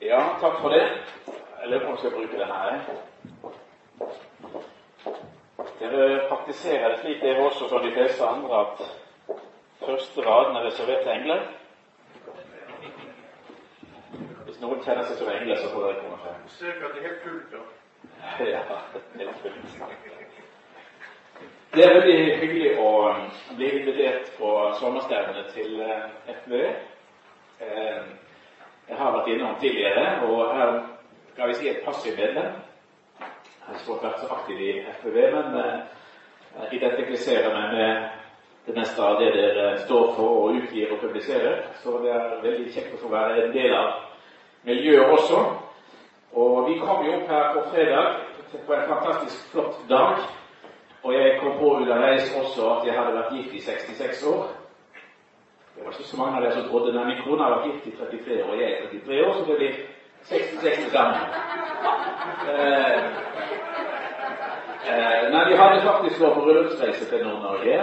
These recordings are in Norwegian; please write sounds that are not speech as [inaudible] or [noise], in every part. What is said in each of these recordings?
Ja, takk for det. Jeg lurer på om jeg skal bruke den her. Dere praktiserer det slik dere også som de fleste andre at første raden er reservert til engler. Hvis noen kjenner seg som engler, så får dere komme frem. Søk at det er helt fullt, da. [laughs] Ja, helt fullt. Det er veldig hyggelig å bli invitert på sommerstevne til FVØ. Eh, Jeg har vært innom tidligere, og her skal vi si et passivt medlem. Jeg har ikke vært så aktiv i FPV, men eh, jeg identifiserer meg med det meste av det dere står for og utgir og publiserer. Så det er veldig kjekt å få være en del av miljøet også. Og vi kom jo opp her på fredag på en fantastisk flott dag. Og jeg kom på underveis også at jeg hadde vært gift i 66 år. Det var ikke så mange av dere som trodde kone har vært gift i 33 år, og jeg er 33 år, så det blir 66 til sammen. Eh, eh, nei, vi hadde faktisk vært på bryllupsreise til Nord-Norge.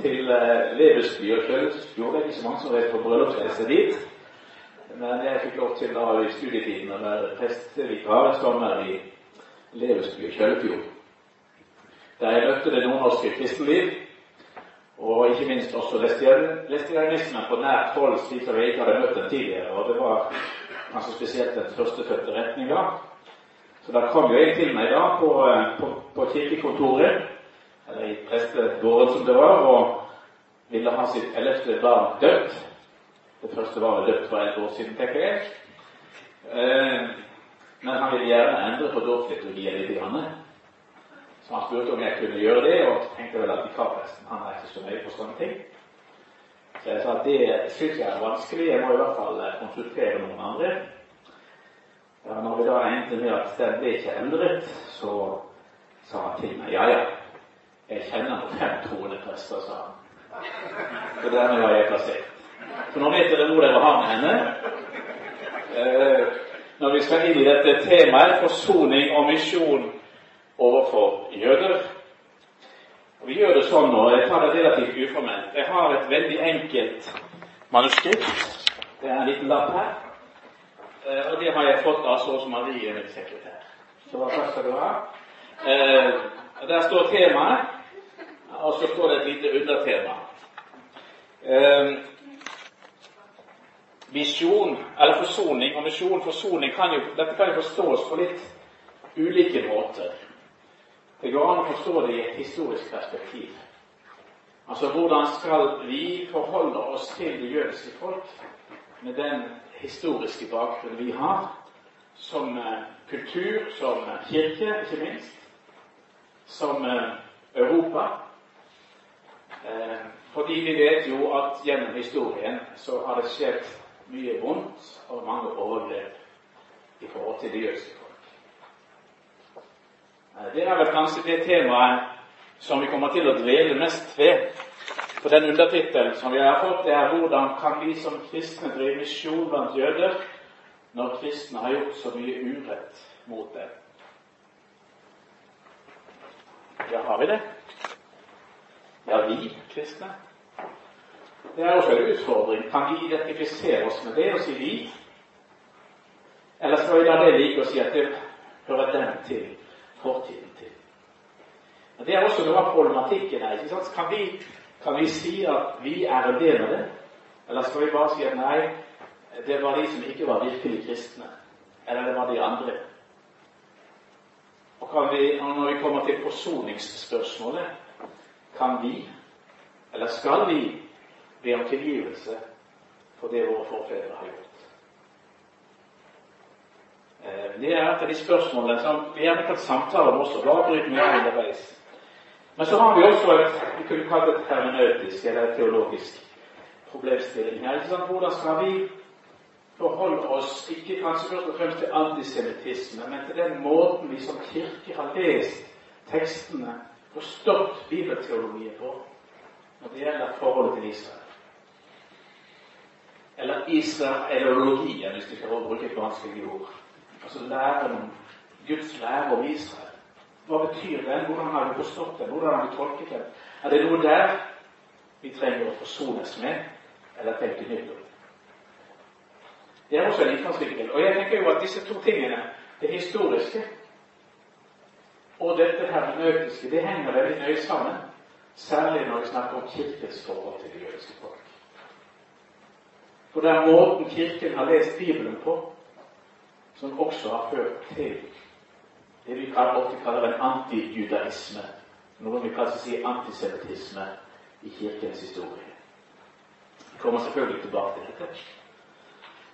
Til eh, og Kjølsfjord. Det er ikke så mange som vet på bryllupsreise dit. Men jeg fikk lov til da i studietiden å være prestevikar en sommer i Levesby og Kjølfjord. Der jeg møtte det nordnorske kristenliv, og ikke minst også lesbianismen på nært hold, slik jeg ikke hadde møtt den tidligere. Og det var kanskje spesielt den førstefødte retninga. Så da kom jo jeg til meg da på, på, på kirkekontoret, eller i prestegården som det var, og ville ha sitt ellevte barn dødt. Det første var dødt for et år siden, tenker jeg. Eh, men han ville gjerne endre på dåpsliturgien litt. Så han spurte om jeg kunne gjøre det, og tenkte vel at vikarpresten han er ikke så nøye på sånne ting. Så jeg sa at det syns jeg er vanskelig, jeg må i hvert fall eh, konsultere noen andre. Ja, når vi da endte med at den ble ikke endret, så sa han til meg ja, ja, jeg kjenner fem troende prester, sa han. Så dermed var jeg plassert. Så nå vet dere hvor dere har med henne. Eh, når vi skal inn i dette temaet, forsoning og misjon overfor jøder. Og Vi gjør det sånn nå, jeg tar det relativt uformelt. Jeg har et veldig enkelt manuskript. Det er en liten lapp her. Eh, og det har jeg fått av Sås Marie, min sekretær. Så takk skal du ha. Eh, der står temaet, og så står det et lite undertema. Eh, visjon, eller forsoning og misjon. Forsoning kan jo, dette kan jo forstås på litt ulike måter. Det går an å forstå det i et historisk perspektiv. Altså hvordan skal vi forholde oss til det jødiske folk med den historiske bakgrunnen vi har, som eh, kultur, som kirke, ikke minst, som eh, Europa? Eh, fordi vi vet jo at gjennom historien så har det skjedd mye vondt og mange overgrep i forhold til det jødiske folk. Det er vel kanskje det temaet som vi kommer til å dvele mest ved. For den undertittelen som vi har fått, det er 'Hvordan kan vi som kristne drive misjon blant jøder når kristne har gjort så mye urett mot dem?' Ja, har vi det? Ja, vi kristne? Det er også en utfordring. Kan vi identifisere oss med det og si 'vi'? Eller skal vi la det ligge og si at det hører den til? Fortiden til. Og Det er også noe av problematikken her. ikke sant? Kan vi, kan vi si at vi er en del av det? Eller skal vi bare si at nei, det var de som ikke var virkelig kristne? Eller det var de andre? Og vi, Når vi kommer til forsoningsspørsmålet, kan vi, eller skal vi, be om tilgivelse for det våre forfedre har gjort? Eh, det er et av de spørsmålene som vi gjerne kan samtale om også. Bare bryt med underveis. Men så har vi også et vi kunne kalle det hermeneutisk eller teologisk problemstilling her. Sant? Hvordan skal vi forholde oss ikke kanskje først og fremst til antisemittisme, men til den måten vi som kirke har lest tekstene, forstått bibelteologien på, når det gjelder forholdet til Israel? Eller israelologien, hvis vi skal bruke et vanskelig ord. Altså læren Guds lære om Israel. Hva betyr den? Hvordan har vi forstått den? Hvordan har vi tolket den? Er det noe der vi trenger å forsones med, eller tenke nytt om? Det er også en innfallsvinkel. Og jeg tenker jo at disse to tingene, det historiske og dette hermeneutiske, det henger veldig nøye sammen. Særlig når vi snakker om Kirkens forhold til det jødiske folk. For er måten Kirken har lest Bibelen på, som også har ført til det vi ofte kaller en antijudaisme. Noen vil kanskje si antisemittisme i Kirkens historie. Vi kommer selvfølgelig tilbake til dette.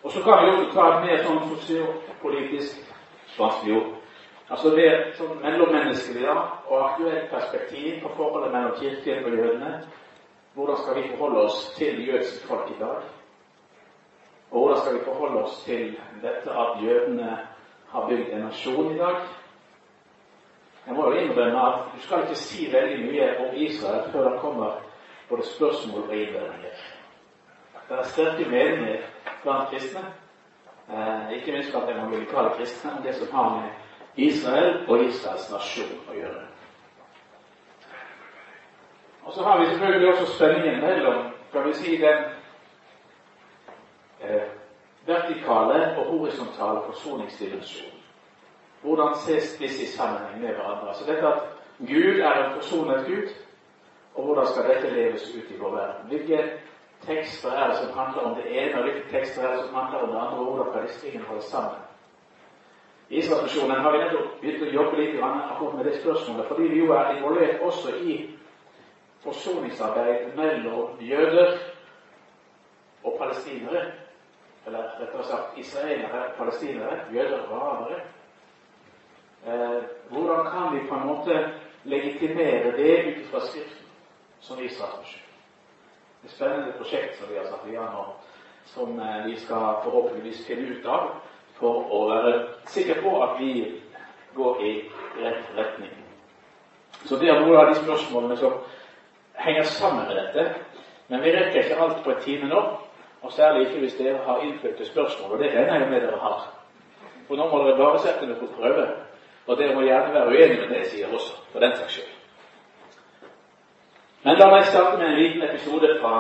Og så kan vi også ta et mer sånn sosiopolitisk vanskelig ord. Altså det sånn mellommenneskelige og aktuelt perspektiv på forholdet mellom Kirken og jødene. Hvordan skal vi forholde oss til jødisk folk i dag? Hvordan skal vi forholde oss til dette at jødene har bygd en nasjon i dag? Jeg må jo innrømme at du skal ikke si veldig mye om Israel før det kommer både spørsmål og innvendinger. Det er sterke meninger blant kristne, eh, ikke minst blant evangelikale kristne, om det som har med Israel og Israels nasjon å gjøre. Og så har vi selvfølgelig også spenningen mellom skal vi si, den vertikale og horisontale forsoningsdimensjon. Hvordan ses disse i sammenheng med hverandre? Så dette at Gud er en forsonet Gud, og hvordan skal dette leves ut i vår verden? Hvilke tekster er det som handler om det ene, og hvilke tekster er det som handler om det andre? og Hvordan kan disse tingene holde sammen? I Israelsmisjonen har vi begynt å jobbe litt akkurat med det spørsmålet, fordi vi jo er involvert også i forsoningsarbeid mellom jøder og palestinere. Eller rettere sagt israelere, palestinere, jøder og arabere. Eh, hvordan kan vi på en måte legitimere det ut fra Skriften som Israels misjon? Et spennende prosjekt som vi har satt i gang nå, som eh, vi skal forhåpentligvis finne ut av for å være sikre på at vi går i rett retning. Så det er noen av de spørsmålene som henger sammen med dette. Men vi rekker ikke alt på en time nå. Og særlig ikke hvis dere har innfødte spørsmål, og det regner jeg med dere har. For nå må dere bare sette dere på prøve. Og dere må gjerne være uenige med det jeg sier også, for den saks skyld. Men la meg starte med en liten episode fra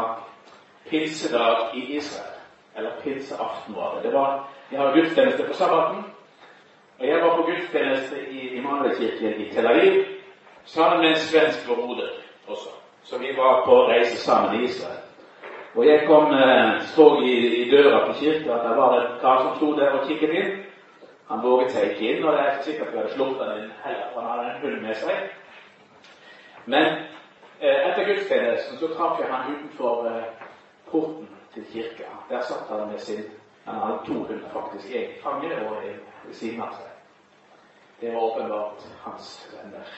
pinsedag i Israel. Eller pinseaften var det. det var, jeg har gudstjeneste på sabbaten. Og jeg var på gudstjeneste i Immanuelkirken i Tel Aviv sammen med en svensk broder også. Så vi var på reise sammen i Israel. Og jeg kom, eh, så i, i døra på kirka at det var en kar som sto der og kikket inn. Han våget seg ikke inn, og det er ikke sikkert vi hadde slått han inn heller, for han hadde en hund med seg. Men eh, etter gudstjenesten så traff jeg han utenfor eh, porten til kirka. Der satt han med sin Han hadde to hunder, faktisk. En fange og en ved siden av seg. Det var åpenbart hans venner.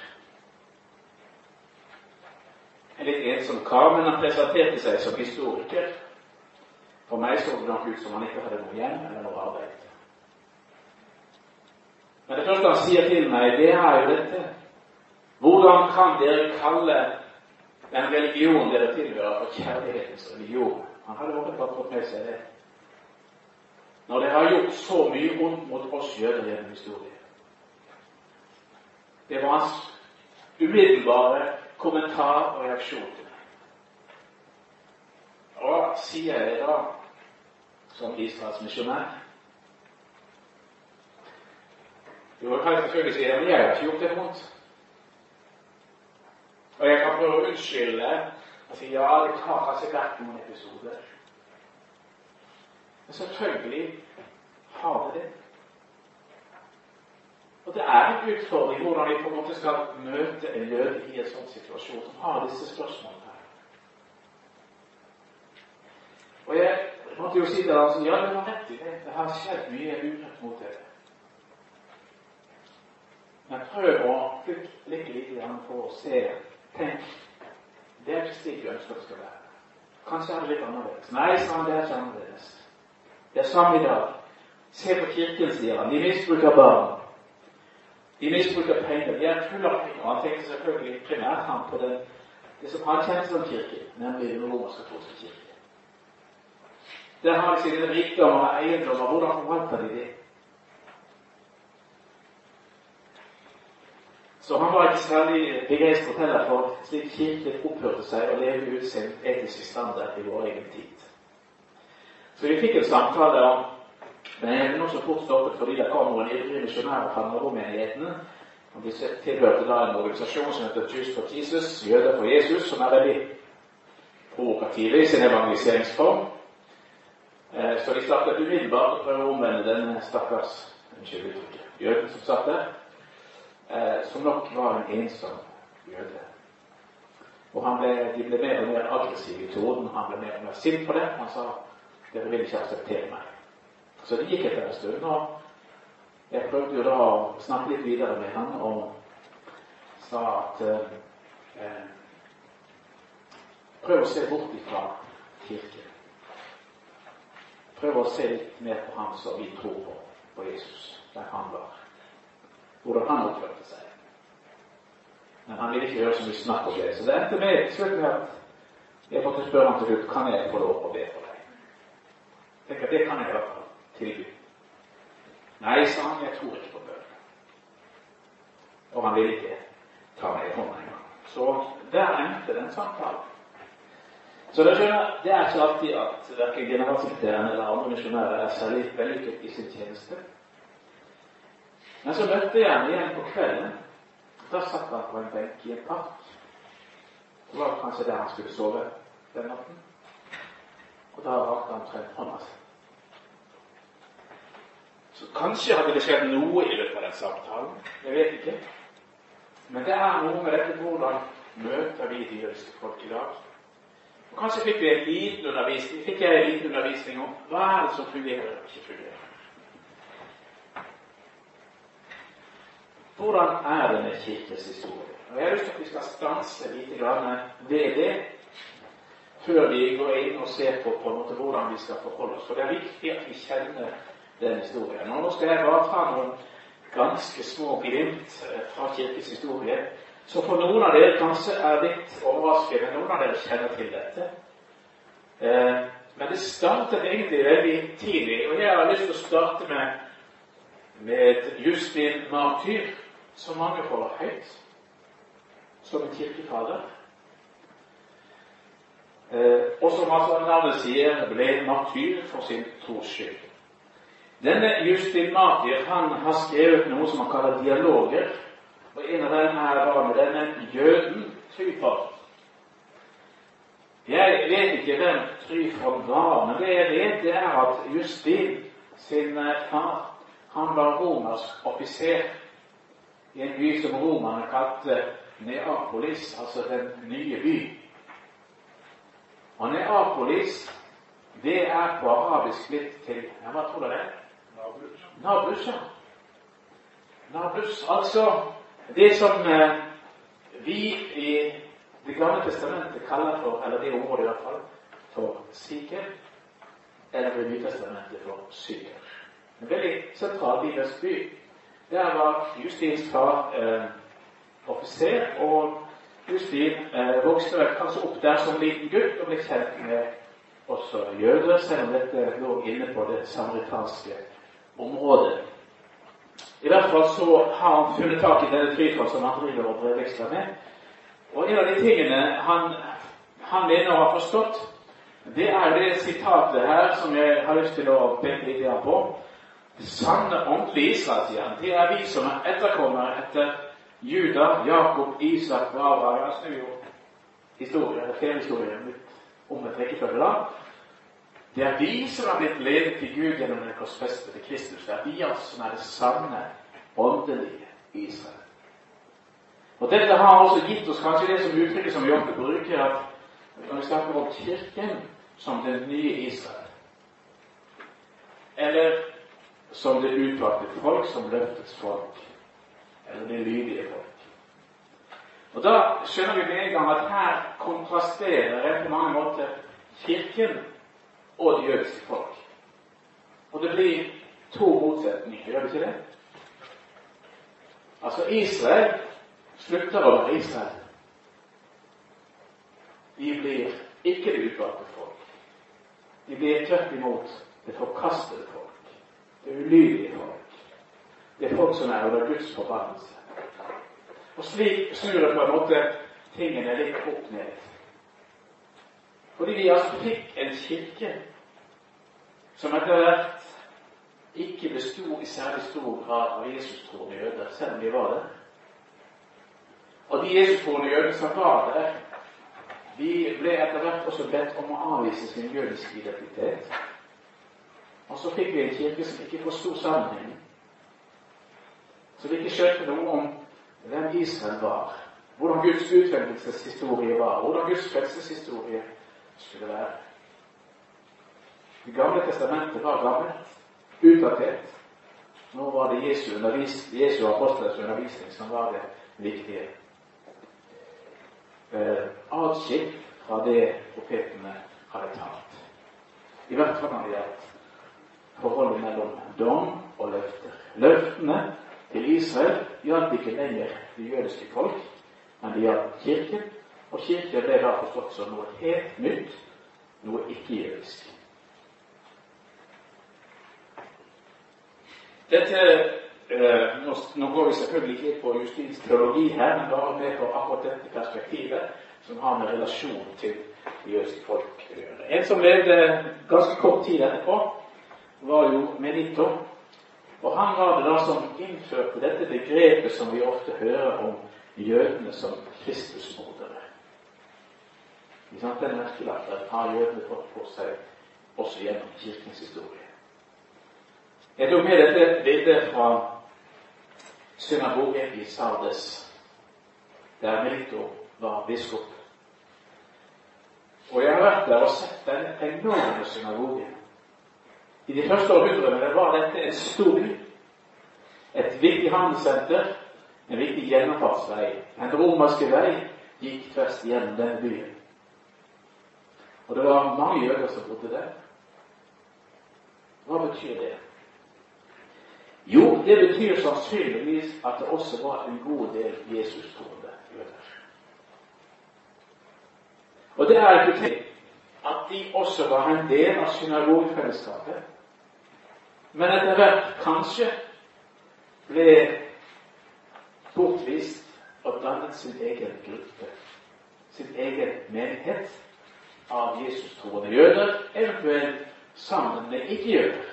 Litt ensom kar, men han presenterte seg som historiker. For meg så det nok ut som han ikke hadde noe hjem eller noe arbeid. Men det første han sier til meg, det er jo dette. Hvordan kan dere kalle den religionen dere tilhører, for kjærlighetens religion? Han hadde åpenbart fått med seg det. Når det har gjort så mye vondt mot oss jøder gjennom historien. Det var hans umiddelbare kommentar og reaksjon til meg. Og sier jeg da, som Israels misjonær? Jo, jeg kan selvfølgelig si at jeg har ikke gjort det imot. Og jeg kan prøve å unnskylde og si ja, det har kanskje vært noen episoder. Men selvfølgelig har det det. Og det er en utfordring hvordan vi på en måte skal møte en jøde i en sånn situasjon som har disse spørsmålene. her. Og jeg måtte jo si til ham ja, du har rett i det. Det har skjedd mye urett mot dere. Men prøv å flytte litt på å se Tenk, det er ikke slik vi ønsker det skal være. Kanskje er det litt annerledes. Nei, sa det er ikke annerledes. Det er samme i dag. Se på kirken, sier han. De misbruker barn. De misbruker penger. De er penger. Han tenkte selvfølgelig primært han på det, det som han kjente som kirke, nemlig den romersk-katolske kirke. Der har de sine rikdommer og eiendommer. Hvordan forvalter de det? Så han var ikke særlig begeistret heller for slik Kirken opphørte seg å leve ut sin etiske standard i vår egen tid. Så vi fikk en samtale om Men jeg ble også fort stoppet fordi det kom noen ivrige misjonærer fra nabomenighetene. Og de tilhørte da en organisasjon som heter Jews for Jesus, jøder for Jesus, som er veldig provokative i sin evangeliseringsform. Eh, så de startet umiddelbart å prøve å omvende den stakkars unnskyld uttrykket, jøden som satt der, eh, som nok var en ensom jøde. Og ble, De ble mer og mer aggressive i tonen, han ble mer og mer sint på det. Han sa dere vil ikke akseptere meg. Så det gikk etter en stund. og Jeg prøvde jo da å snakke litt videre med han og sa at eh, Prøv å se bort ifra kirken. Prøv å se litt mer på han som vi tror på, på Jesus, der han var. Hvordan han oppførte seg. Men han ville ikke høre så mye snakk om det. Så det endte med med at jeg måtte spørre ham til slutt kan jeg få lov å be for deg. Tenk at det kan jeg i hvert Gud. Nei, sa han, jeg tror ikke på bønn. Og han ville ikke ta meg i hånda engang. Så der endte den samtalen. Så det er ikke alltid at verken generalsekretæren eller andre misjonærer er særlig vellykket i sin tjeneste. Men så møtte jeg ham igjen på kvelden. Da satt han på en benk i en park. Det var kanskje der han skulle sove den natten. Og da rakte han frem hånda si. Så kanskje hadde det skjedd noe i løpet av den samtalen. Jeg vet ikke. Men det er noe med dette hvordan møter vi de folk i dag. Og kanskje fikk vi en liten undervisning, fikk jeg en liten undervisning om hva er det som fungerer og ikke fungerer. Hvordan er det med Kirkens historie? Og Jeg har lyst til at vi skal stanse litt ved det før vi går inn og ser på, på en måte hvordan vi skal forholde oss. For det er viktig at vi kjenner den historien. Og Nå skal jeg bare ta noen ganske små glimt eh, fra Kirkens historie. Så for noen av dere kanskje er litt overraskende. Noen av dere kjenner til dette. Eh, men det startet egentlig veldig tidlig. Og jeg har lyst til å starte med, med Justin Martyr som mange holder høyt som en kirkefader. Eh, og som altså navnet sier, ble martyr for sin tros. Denne Justin Martyr han har skrevet noe som han kaller dialoger. Og En av dem er da med denne jøden Tryford. Jeg vet ikke hvem Tryford var, men det jeg vet, det er at Justin sin far han var romersk offiser i en by som romerne kalte Neapolis, altså den nye by. Og Neapolis, det er på arabisk blitt til Hva tror dere det Nablus. Altså det som eh, vi i Det gamle testamentet kaller for, eller det området i hvert fall, for Siker, eller Det nye testamentet for Syker. En veldig sentral bibelsk by. Der var Justins far eh, offiser, og Justin eh, vokste vel kanskje opp der som liten gutt og ble kjent med også jøder, selv om dette lå inne på det samaritanske området. I hvert fall så har han funnet tak i denne trykken som han driver og brevveksler med. Og en av de tingene han, han mener å ha forstått, det er det sitatet her som jeg har lyst til å peke litt på. Sanne åndelige Israel, sier han, det er vi som er etterkommere etter Juda, Jakob, Isak og Abraham. Jeg snur jo historien, eller feriehistorien litt om et rekkefølge da. Det er vi som er blitt ledet til Gud gjennom den korsfestede Kristus. Det er vi altså som er det sanne, åndelige Israel. Og Dette har også gitt oss kanskje det som uttrykket som vi ofte bruker, at når vi snakker om Kirken som den nye Israel Eller som det utvalgte folk, som løftets folk, eller det lydige folk. Og Da skjønner vi med en gang at her kontrasterer på mange måter Kirken og det jødiske folk. Og det blir to motsetninger, gjør det ikke det? Altså, Israel slutter å være Israel. De blir ikke det utvalgte folk. De blir tvert imot det forkastede folk. Det ulydige folk. Det er folk som er under Guds forbannelse. Og slik snur det på en måte tingene litt opp ned. Fordi vi altså fikk en kirke som etter hvert ikke besto i særlig stor grad av Jesus-troende jøder, selv om de var det. Og de Jesus-troende jødene som var der, de ble etter hvert også bedt om å avvise sin jødiske identitet. Og så fikk vi en kirke som ikke forsto sammenhengen. Som ikke skjønte noe om hvem Israel var, hvordan Guds utvelgelseshistorie var, hvordan Guds frelseshistorie skulle være. Det gamle testamentet var gammelt, utdatert. Nå var det Jesu, Jesu apostelers undervisning som var det viktige. Eh, Atskilt fra det profetene hadde talt. I hvert fall når det gjaldt forholdet mellom dom og løfter. Løftene til Israel gjaldt ikke lenger det jødiske folk, men det gjaldt Kirken. Og Kirken ble da forstått som noe helt nytt, noe ikke-jødisk. Dette eh, nå, nå, går vi selvfølgelig ikke på justisteologi her, men bare med på akkurat dette perspektivet som har med relasjon til det jødiske folk å gjøre. En som levde ganske kort tid etterpå, var jo Melito. Og han var det da som innførte dette begrepet som vi ofte hører om jødene som Kristusmordere. Den merkelappen har jødene fått på seg også gjennom kirkens historie. Jeg tok med dette bildet fra synagogen i Sardes, der Melito var biskop. Og jeg har vært der og sett den enorme synagogen. I de første århundrene var dette en stor by. Et viktig handelssenter, en viktig gjennomfartsvei. En romerske vei gikk tvers gjennom denne byen. Og det var mange jøder som bodde der. Hva betyr det? Jo, det betyr sannsynligvis at det også var en god del Jesus-troende jøder. Og det er ikke tenkt at de også var en del av synagogfellesskapet, men etter hvert kanskje ble bortvist og dannet sin egen gruppe, sin egen menighet av Jesus-troende jøder, eventuelt sammen med ikke-jøder.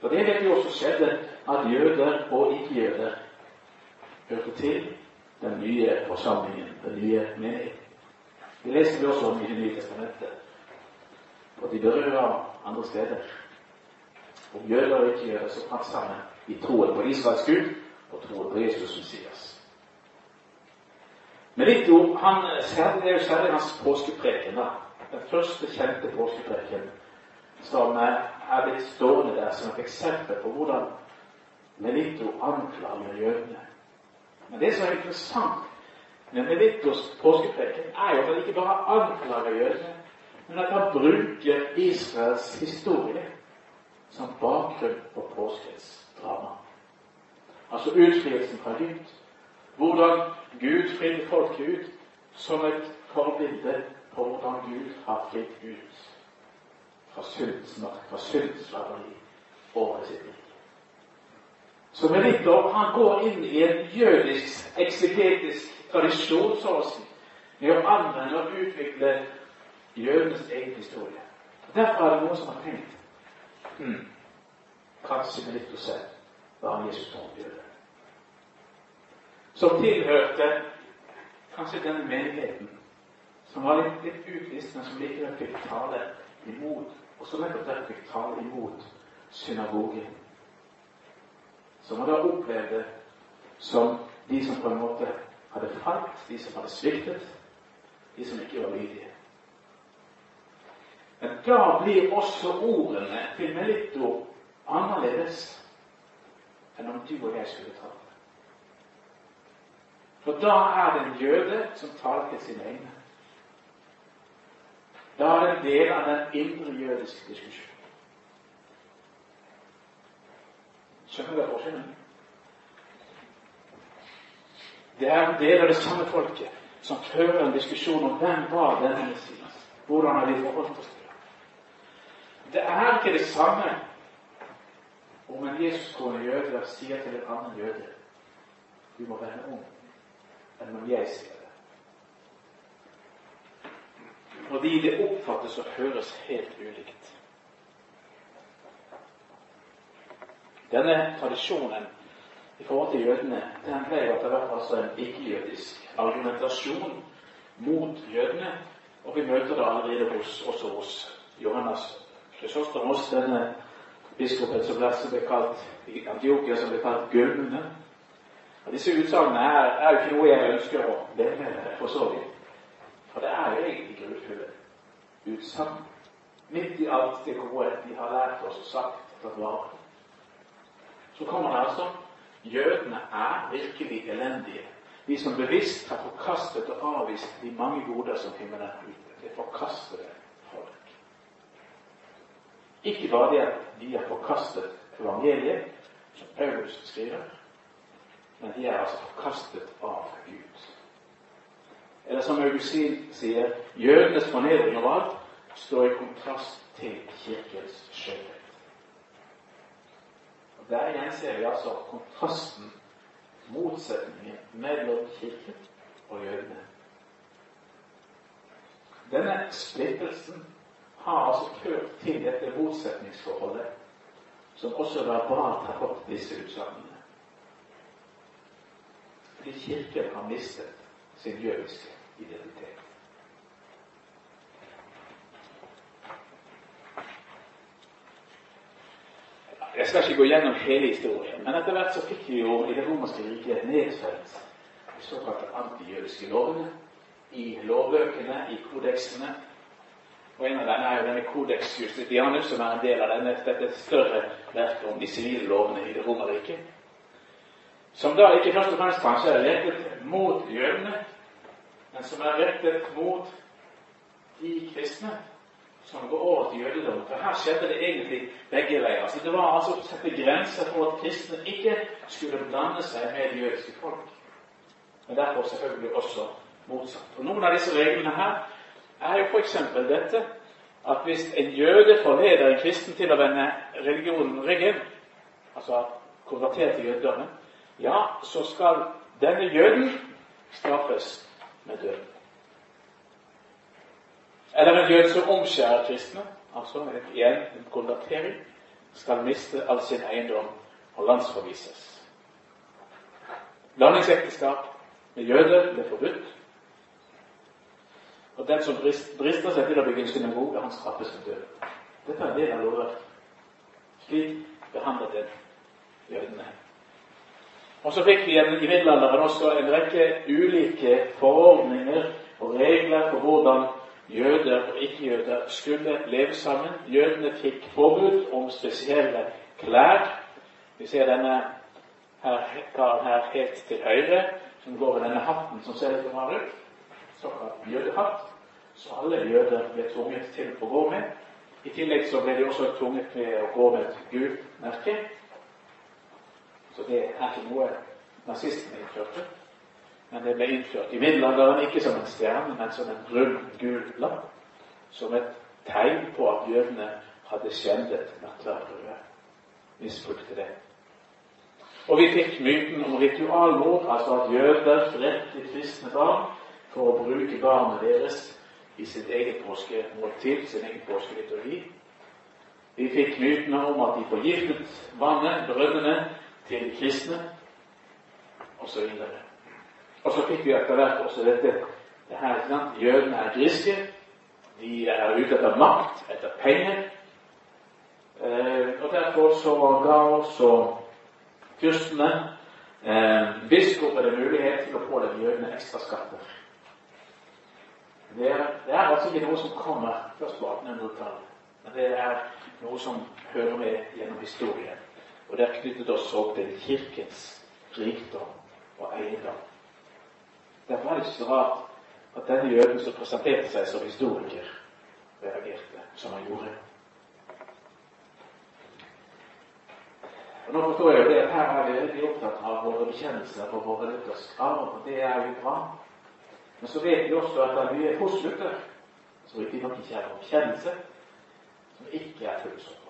For det vet vi også skjedde, at jøder og ikke-jøder hørte til den nye forsamlingen, den nye menigheten. Det leser vi også om i Det nye testamentet. Og de berører andre steder. Om jøder og ikke-jøder som fant sammen i troen på Israels Gud og troen på Jesus Messias. Men Lito, han, det er jo særlig hans påskepreken. Den første kjente påskepreken som er blitt stående der som et eksempel på hvordan Melito anklager jødene. Men det som er interessant med Melitos påskepreken, er jo at han ikke bare anklager jødene, men at han bruker Israels historie som bakgrunn for påskens drama. Altså utfrielsen fra Egypt. Hvordan Gud frir folket ut som et forbilde på hvordan Gud har fridd ut fra syndsmakt, fra syndslaveri over sitt liv. Så Melitov han går inn i en jødisk eksegetisk tradisjon, så å si, med å anvende og utvikle jødenes egen historie. Derfor er det noen som har tenkt hmm, Kanskje å selv var en Jesus jøde. Som tilhørte kanskje denne menigheten, som var litt, litt utvist, men som likevel fikk tale imot og som nettopp der fikk tale imot synagogen. Som man da opplevde som de som på en måte hadde falt, de som hadde sviktet, de som ikke var lydige. Men da blir også ordene til Melito annerledes enn om du og jeg skulle tale. For da er det en jøde som taler til sine egne. Da er det en del av den indre jødiske diskusjonen. Skjønner dere forskjellen? Det er en del av det samme folket som fører en diskusjon om hvem var denne Messias. Hvordan har vi forholdt oss til ham? Det er ikke det samme om en Jesus-troende jøde sier til en annen jøde du må vende om, enn om jeg sier det. fordi det oppfattes og høres helt ulikt. Denne tradisjonen i forhold til jødene den ble etter hvert altså en ikke-jødisk argumentasjon mot jødene. Og vi møter det allerede hos, også hos Johannes Chrysostomos, denne biskopen som ble kalt i Antiokia, som ble kalt Gulne. Og Disse utsagnene er, er, jo ikke noe jeg ønsker å dele for så vidt. For det er jo egentlig grufulle utsagn. Midt i alt det gode de har lært oss og sagt og tatt vare. Så kommer det altså Jødene er virkelig elendige. De som bevisst har forkastet og avvist de mange goder som himmelen er ute. Det forkastede folk. Ikke bare det at de har forkastet evangeliet, som Paulus skriver, men de er altså forkastet av Gud. Eller som Augustin sier, jødenes fornedring av alt står i kontrast til Kirkens skjønnhet. Der igjen ser vi altså kontrasten, motsetningen mellom Kirken og jødene. Denne splittelsen har altså ført til dette motsetningsforholdet, som også verbalt har opp disse utsagnene. Fordi Kirken har mistet sin jødiske identitet. Jeg skal ikke gå gjennom hele historien, men etter hvert så fikk vi jo i det romerske riket nedfelt de såkalte antijødiske lovene i lovbøkene, i kodeksene. Og En av dem er jo denne Codex Justitianus, som er en del av denne, dette større verket om de sivile lovene i det romerriket. Som da ikke først og fremst kanskje er rettet mot jødene, men som er rettet mot de kristne som går over til jødedommen. For her skjedde det egentlig begge veier. Så Det var altså å sette grenser for at kristne ikke skulle blande seg med det jødiske folk. Men derfor selvfølgelig også motsatt. Og Noen av disse reglene her er jo f.eks. dette at hvis en jøde forleder en kristen til å vende religionen ryggen, altså konvertere til jødedommen, ja, så skal denne jøden straffes med døden. Eller en jøde som omskjærer kristne, altså igjen en konvertering, skal miste all sin eiendom og landsforvises. Blandingsekteskap med jøder ble forbudt. Og den som drister seg til å bygge en synagoge, han straffes med død. Dette er en del av lovverket. Slik behandlet den jødene. Og så fikk vi i middelalderen også en rekke ulike forordninger og regler for hvordan jøder og ikke-jøder skulle leve sammen. Jødene fikk forbud om spesielle klær. Vi ser denne her, her helt til høyre, som går med denne hatten som ser rar ut. Såkalt jødehatt. Så alle jøder ble tvunget til å gå med. I tillegg så ble de også tvunget til å gå med et gult merke. Så det er ikke noe nazistene innførte. Men det ble innført i middelalderen ikke som en stjerne, men som en rund, gul lapp. Som et tegn på at jødene hadde skjendet nattverdbrødet. Misbrukte det. Og vi fikk myten om ritualmord, altså at jøder drepte kristne barn for å bruke barnet deres i sitt eget påskemåltid, sin egen påskeliturgi. Vi fikk mytene om at de forgiftet vannet, brønnene, til kristne, osv. Og så fikk vi etter hvert også dette det her, ikke sant? Jødene er griske. De er ute etter makt, etter penger. Eh, og derfor så ga også fyrstene eh, biskopene mulighet til å pålegge jødene ekstra skatter. Det er, det er, altså ikke noe som kommer først på 1800-tallet, men det er noe som hører med gjennom historien. Og det er knyttet oss opp til Kirkens rikdom og eiendom. Det ikke så rart at denne jøden som presenterte seg som historiker, reagerte som han gjorde. Og Nå forstår jeg jo det at her er vi veldig opptatt av våre bekjennelser på våre lutherske arv, og det er jo bra. Men så vet vi også at det er mye hos Luther som ikke er noen bekjennelse, som ikke er bra.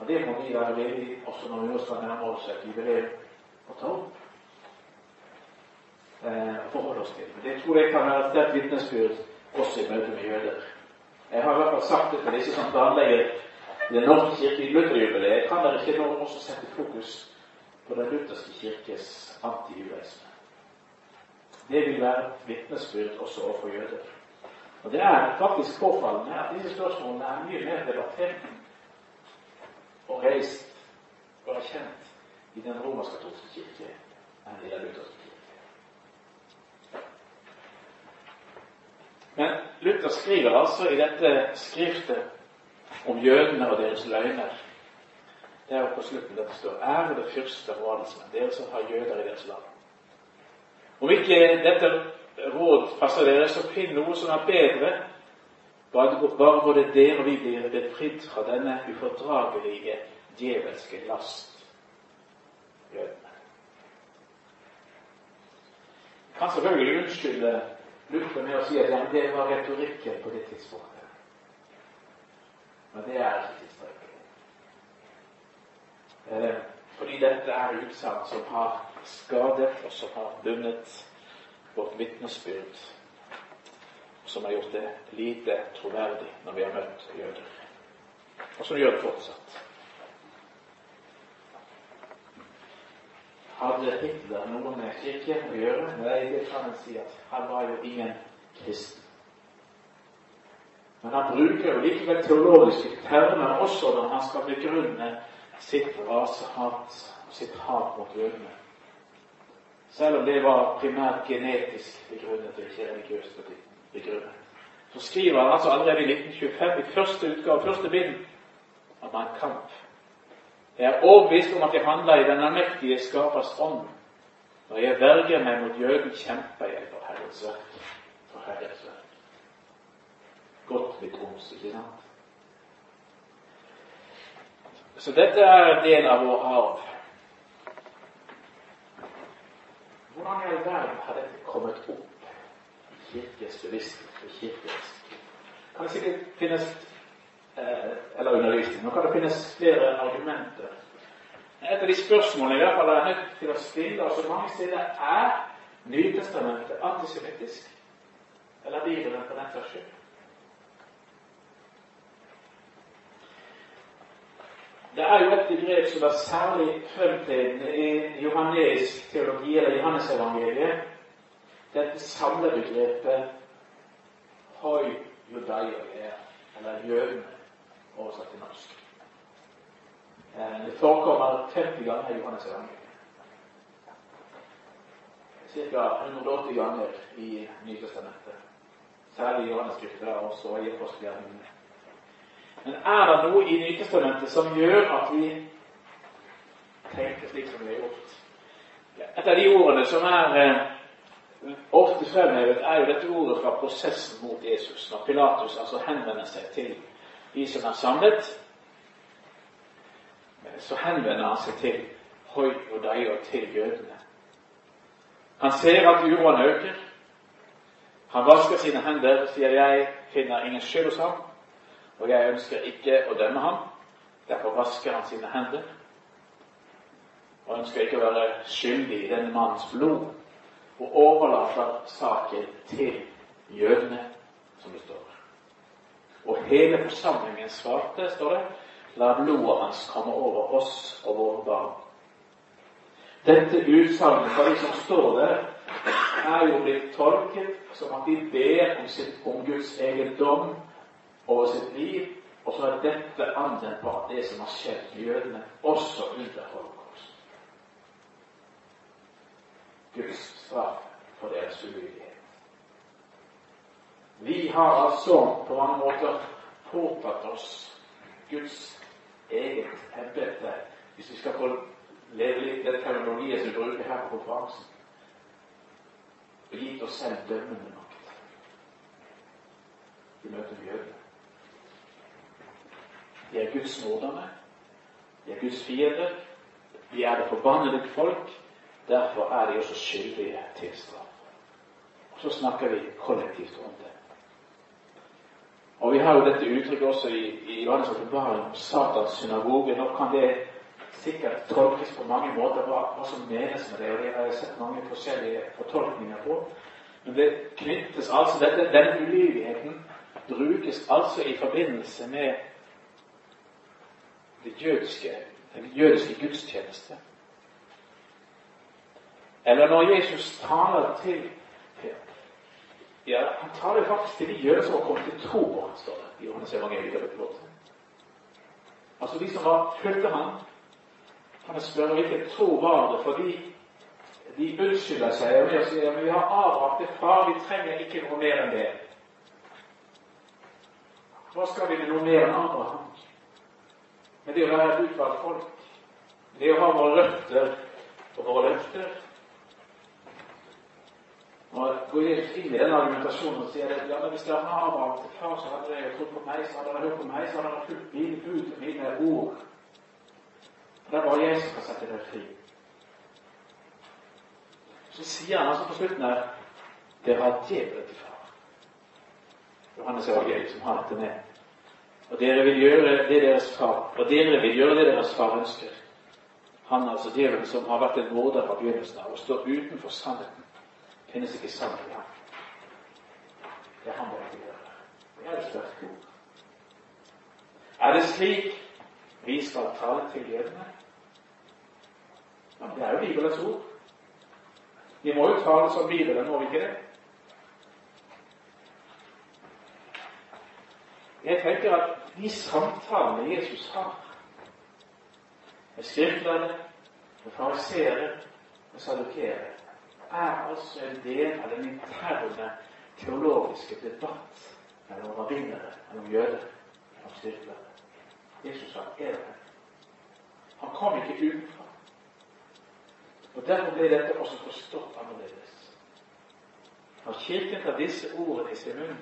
Og Det må vi være villige også når vi nå skal nærme oss et jubileum å ta opp eh, forholde oss til. Det tror jeg kan være et sterkt vitnesbyrd også i møte med jøder. Jeg har i hvert fall sagt det til disse som planlegger Den norske kirke i Lutherjubileet kan dere ikke nå også sette fokus på Den lutherske kirkes antijudaisme. Det vil være et vitnesbyrd også overfor jøder. Og Det er faktisk påfallende at disse spørsmålene er mye mer debattert og reist og erkjent i den romersk-katolske kirke enn i den lutherske kirke. Men Luther skriver altså i dette skriftet om jødene og deres løgner. Det er på slutten dette står Ære det første av adelsmenn, dere som har jøder i deres land. Om ikke dette råd passer dere, så finn noe som er bedre. Bare både dere og vi blir befridd fra denne ufordragelige djevelske last. Jødene. Kan selvfølgelig unnskylde Luther med å si at det var retorikken på det tidspunktet. Men det er ikke tilstrekkelig. Eh, fordi dette er utsagn som har skadet, og som har bundet vårt vitnesbyrd, som har gjort det lite troverdig når vi har møtt jøder. Og som gjør det fortsatt. Hadde Hitler noe med kirken å gjøre? Nei, det kan en si at han var jo ingen kristen. Men han bruker jo likevel teologiske termer også når han skal begrunne sitt rasehat og sitt hat mot jødene. Selv om det var primært genetisk begrunnet og ikke religiøst begrunnet. Så skriver han altså allerede i 1925 i første utgave, første bind om en kamp Jeg er overbevist om at jeg handler i den allmektige skapers ånd. Når jeg verger meg mot jøden, kjemper jeg for Herrens verk. For Herrens verk. Godt litt roms, ikke sant? Så dette er en del av vår arv. Hvordan i all verden har dette kommet opp kirkens bevissthet og kirkens Kan det sikkert finnes eh, Eller undervisning. Nå kan det finnes flere argumenter. Et av de spørsmålene i hvert fall er nødt til å stille oss mange steder er Nytestamentet antisemittisk? Eller Bibelen, for den saks? Det er jo et begrep som er særlig fremtredende i Johannes teologi, eller Johannesevangeliet. Dette samlebegrepet hoi judaia, eller jødene, oversatt til norsk. Eh, det forekommer 50 ganger i Johannes evangelium. Ca. 180 ganger i Nytestamentet. Særlig i Johannes skrifter og også i apostelgjerningene. Men er det noe i Nytestamentet som gjør at vi tenker slik som vi har gjort? Et av de ordene som er eh, ofte fremhevet, er jo dette ordet fra prosessen mot Jesus. Når Pilatus altså henvender seg til de som er samlet, så henvender han seg til Hoi og Daio, til jødene. Han ser at uroen øker. Han vasker sine hender og sier 'jeg finner ingen skyld hos ham'. Og jeg ønsker ikke å dømme ham. Derfor vasker han sine hender. Og ønsker ikke å være skyldig i denne mannens blod. Og overlater saken til jødene, som det står. Og hele forsamlingen svarte, står det, la blodet hans komme over oss og våre barn. Dette utsagnet fra de som står der, er jo blitt tolket som at de ber om, sitt, om Guds egen dom over sitt liv, og så er dette anvendt på det som har skjedd jødene, også under holocaust. Guds straff for deres ulydighet. Vi har altså på mange måter påtatt oss Guds eget embete, hvis vi skal få leve litt den terminologien som vi bruker her på konferansen, og gitt oss selv dømmende makt i møte med jødene. De er Guds mordere. De er Guds fiender. De er det forbannede folk. Derfor er de også skyldige til straff. Og så snakker vi kollektivt om det. Og Vi har jo dette uttrykket også i, i Johannes' åpenbaring om Satans synagoge. Nå kan det sikkert tolkes på mange måter hva, hva som menes med det. og Det har jeg sett mange forskjellige fortolkninger på. Men det knyttes altså dette, Denne ulydigheten brukes altså i forbindelse med det jødiske, den jødiske gudstjeneste. Eller når Jesus taler til ja, Han taler faktisk til de jøder som har kommet til tro på ham, står det i Johannes evangeliet. Altså de som var fulgte ham. Kan jeg spørre hvilken tro var det, fordi de unnskylder seg og sier men vi har avbrakt det far, vi trenger ikke noe mer enn det. Hva skal vi med noe mer enn Abraham? Men det å være et utvalgt folk, det å ha våre røtter og våre løfter og går inn i den argumentasjonen og sier at ja, hvis det har Abraham til far, så hadde de trodd på meg, så hadde de hørt på meg, så hadde de fulgt mine bud og mine ord. Det er bare jeg som kan sette dem fri. Så sier han altså på slutten her dere har djevelen til far. Johannes evangeliet som har dette med. Og dere vil gjøre det deres far og dere vil gjøre det deres far ønsker. Han altså djevelen som har vært en morder fra begynnelsen av og står utenfor sannheten finnes ikke sannhet i. Det er han bare ikke gjør. Det er et sterkt ord. Er det slik vi skal tale til jødene? Ja, det er jo Bibelens ord. Vi må jo tale som Bibelen, må vi ikke det? Jeg tenker at de samtalene Jesus har med skriftlærere, med fariseere, med sadukere, er altså en del av den interne teologiske debatt mellom rabbinere, mellom jøder og styrkelærere. Jesus sa er det. Han kom ikke utenfra. Og Derfor ble dette også forstått annerledes. Når Kirken tar disse ordene i sin munn,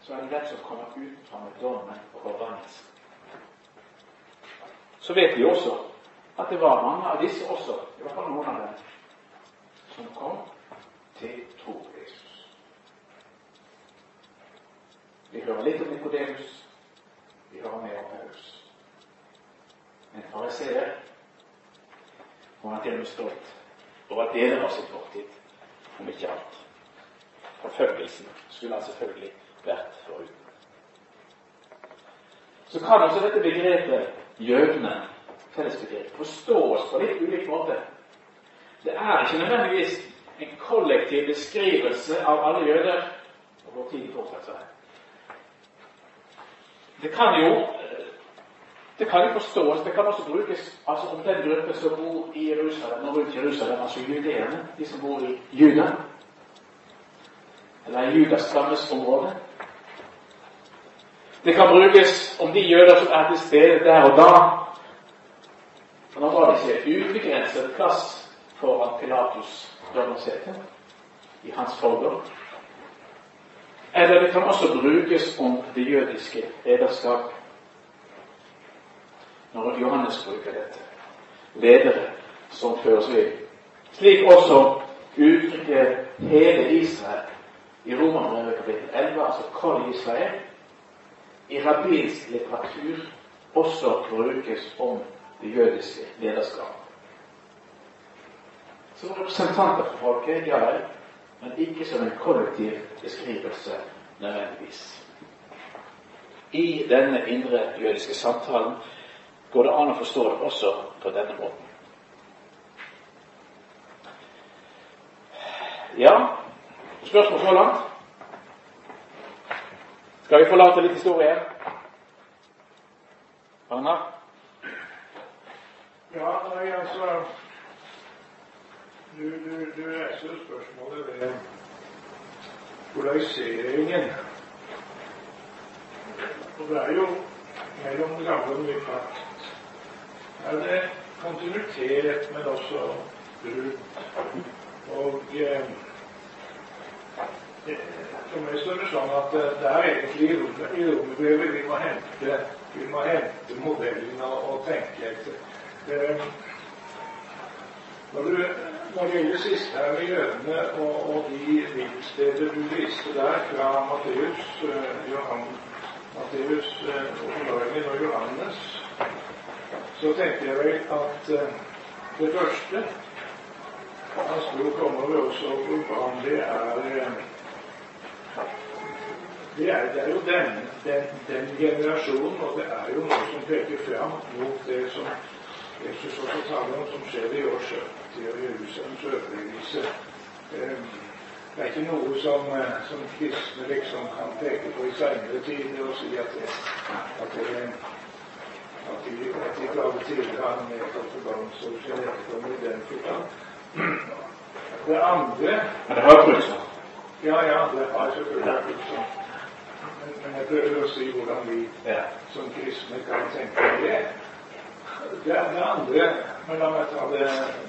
så er det den som kommer utenfra med dommen og forbannelsen. Så vet vi også at det var mange av disse også, i hvert fall noen av dem, som kom til tro på Jesus. Vi hører litt om Nikodemus. Vi hører mer om Paulus. Men fariseer var han til og stolt over at deler av sin fortid, om ikke alt. Forfølgelsen skulle han selvfølgelig vært foruten. Så kan også dette begrepet jødene, fellesbegrep, forstås på litt ulik måte. Det er ikke nødvendigvis en kollektiv beskrivelse av alle jøder. Og vår tid fortsetter. Det kan jo det kan jo forstås. Det kan også brukes altså om den gruppe som bor i Jerusalem og rundt Jerusalem, altså judeerne, de som bor i Juda, eller i Judas stammesområde. Det kan brukes om de jøder som er til stede der og da. Da var det ikke ubegrenset plass foran Pilatus dommersete, i hans forhold. Eller det kan også brukes om det jødiske lederskap. Når Johannes bruker dette. Ledere som føres ved. Slik også uttrykket hele Israel i Romerbrevet kapittel 11, altså kall Israel, i rabbinsk litteratur også brukes om det jødiske lederskap. Som representanter for folket, ja vel, men ikke som en kollektiv beskrivelse nødvendigvis. I denne indre jødiske samtalen går det an å forstå det også på denne måten. Ja, spørsmål så langt? Skal vi forlate litt historie? Anna? Ja, altså du, du, du reiser spørsmålet ved polariseringen. Og det er jo mellom det gamle og nye pakt. Er det kontinuitet, men også brudd. Og eh, for meg så er det sånn at det er egentlig i romerbrevet vi må hente vi må hente modellene og tenke etter. Eh, når, du, når det gjelder med jødene og, og de bibelsteder du viste der fra Matteus, uh, Johan, Matteus uh, og Johannes, så tenkte jeg vel at uh, det første han skulle komme over også hvor vanlig er det er, det er jo den, den, den, generasjonen, og det er jo noe som peker fram mot det som Jesus også taler om, som skjer i år 70 og Jerusalems ødeleggelse. Eh, det er ikke noe som, eh, som kristne liksom kan peke på i seinere tider og si at, det, at, det, at de, at de tidligere tider har medtatt forbannelse og kommer i den forstand. Det andre Men det har brukt sånn. Ja, ja, det har selvfølgelig vært sånn. Men, men jeg prøver å si hvordan vi som kristne kan tenke på det. Det, det andre Men la meg ta det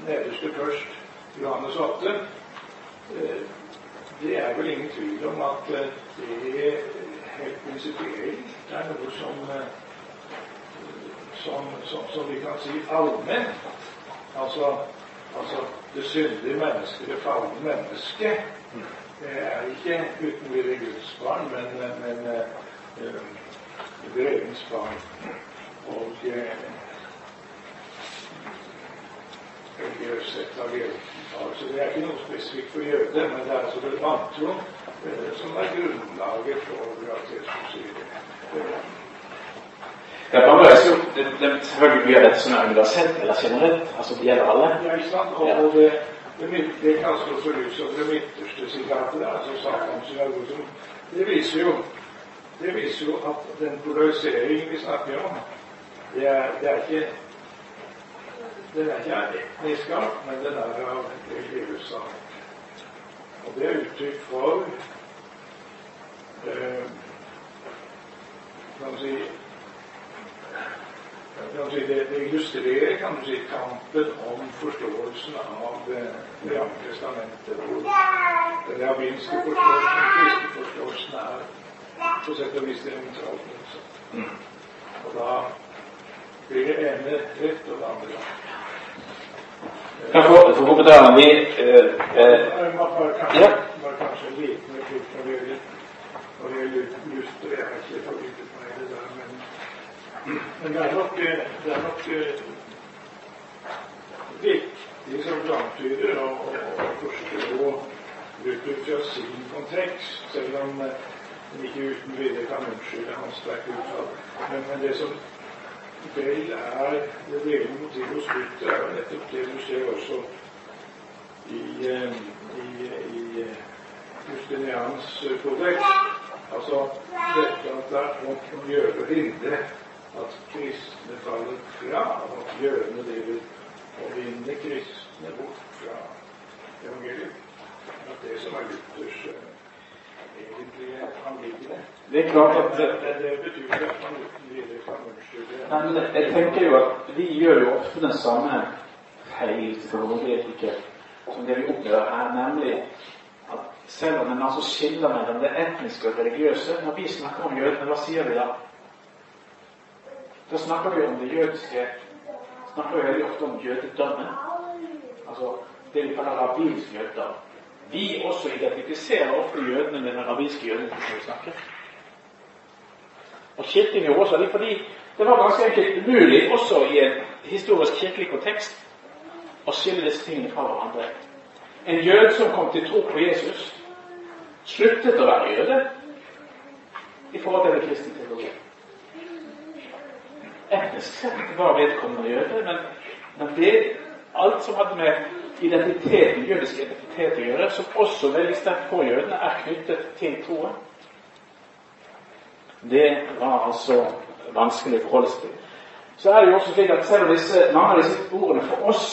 nederste først. Johannes 8. Eh, Det er vel ingen tvil om at eh, det helt prinsipielt er noe som, eh, som, som, som vi kan si allment. Altså, altså det syndige mennesket, det falne mennesket, er ikke uten videre Guds barn, men, men grevens barn. Og av Så det er ikke noe spesifikt for jøder, men det er altså det vantro eh, som er grunnlaget for at Jesus sier det. Ja, bare det, det, selvfølgelig av dette som er universelt eller generelt. altså Det gjelder alle. Ja, ikke sant? Og, ja. det, det, midt- det kaster også lys over det midterste sitatet, altså Satans synagoge. Det viser jo det viser jo at den polariseringen vi snakker om, det er, det er ikke den er ikke etnisk art, men den er av religiøs art. Og det er uttrykk for eh, kan si kan si, det, det illustrerer kan du si, kampen om forståelsen av eh, Det gamle testamentet. Hvor den rabbinske forståelsen, og kristne forståelsen, er på sett og vis diametralt motsatt. Og da blir det ene rett og det andre galt. Kan få, få kommentaren vi eh, eh, Ja. men, det er nok, eh, det er nok eh, viktig, som du antyder, å, å, forstå Luther fra sin kontekst, selv om eh, ikke uten videre kan unnskylde hans sterke utfall. Men, men det som vel er det levende motivet hos Gud, er jo nettopp det du ser også i, eh, i, i eh, Justinians eh, kodeks. Altså dette at det er om gjør å hindre at kristne faller fra, og at jødene driver og vinner kristne bort fra evangeliet. At det som er Luthers. Det er klart at Nei, men jeg tenker jo at vi gjør jo ofte den samme feil som det vi opplever her, nemlig at selv om en altså skiller mellom det etniske og det religiøse Når vi snakker om jødene, hva sier vi da? Da snakker vi om det jødiske snakker vi veldig ofte om jødedømmen Altså det vi kaller rabbinsk jødedom. Vi også identifiserer ofte jødene med den rabbinske jøden som vi snakker. Og Kirken gjorde også det fordi det var ganske enkelt umulig, også i en historisk kirkelig kontekst, å skille disse tingene fra hverandre. En jød som kom til tro på Jesus, sluttet å være jøde i forhold til den kristne teologien. Etnisk sett var vedkommende jøde, men, men det, alt som hadde med identiteten, jødisk identitet å gjøre, som også veldig sterkt på jødene, er knyttet til troen. Det var altså vanskelig å forholde seg til. Så er det jo også slik at selv om disse, mange av disse ordene for oss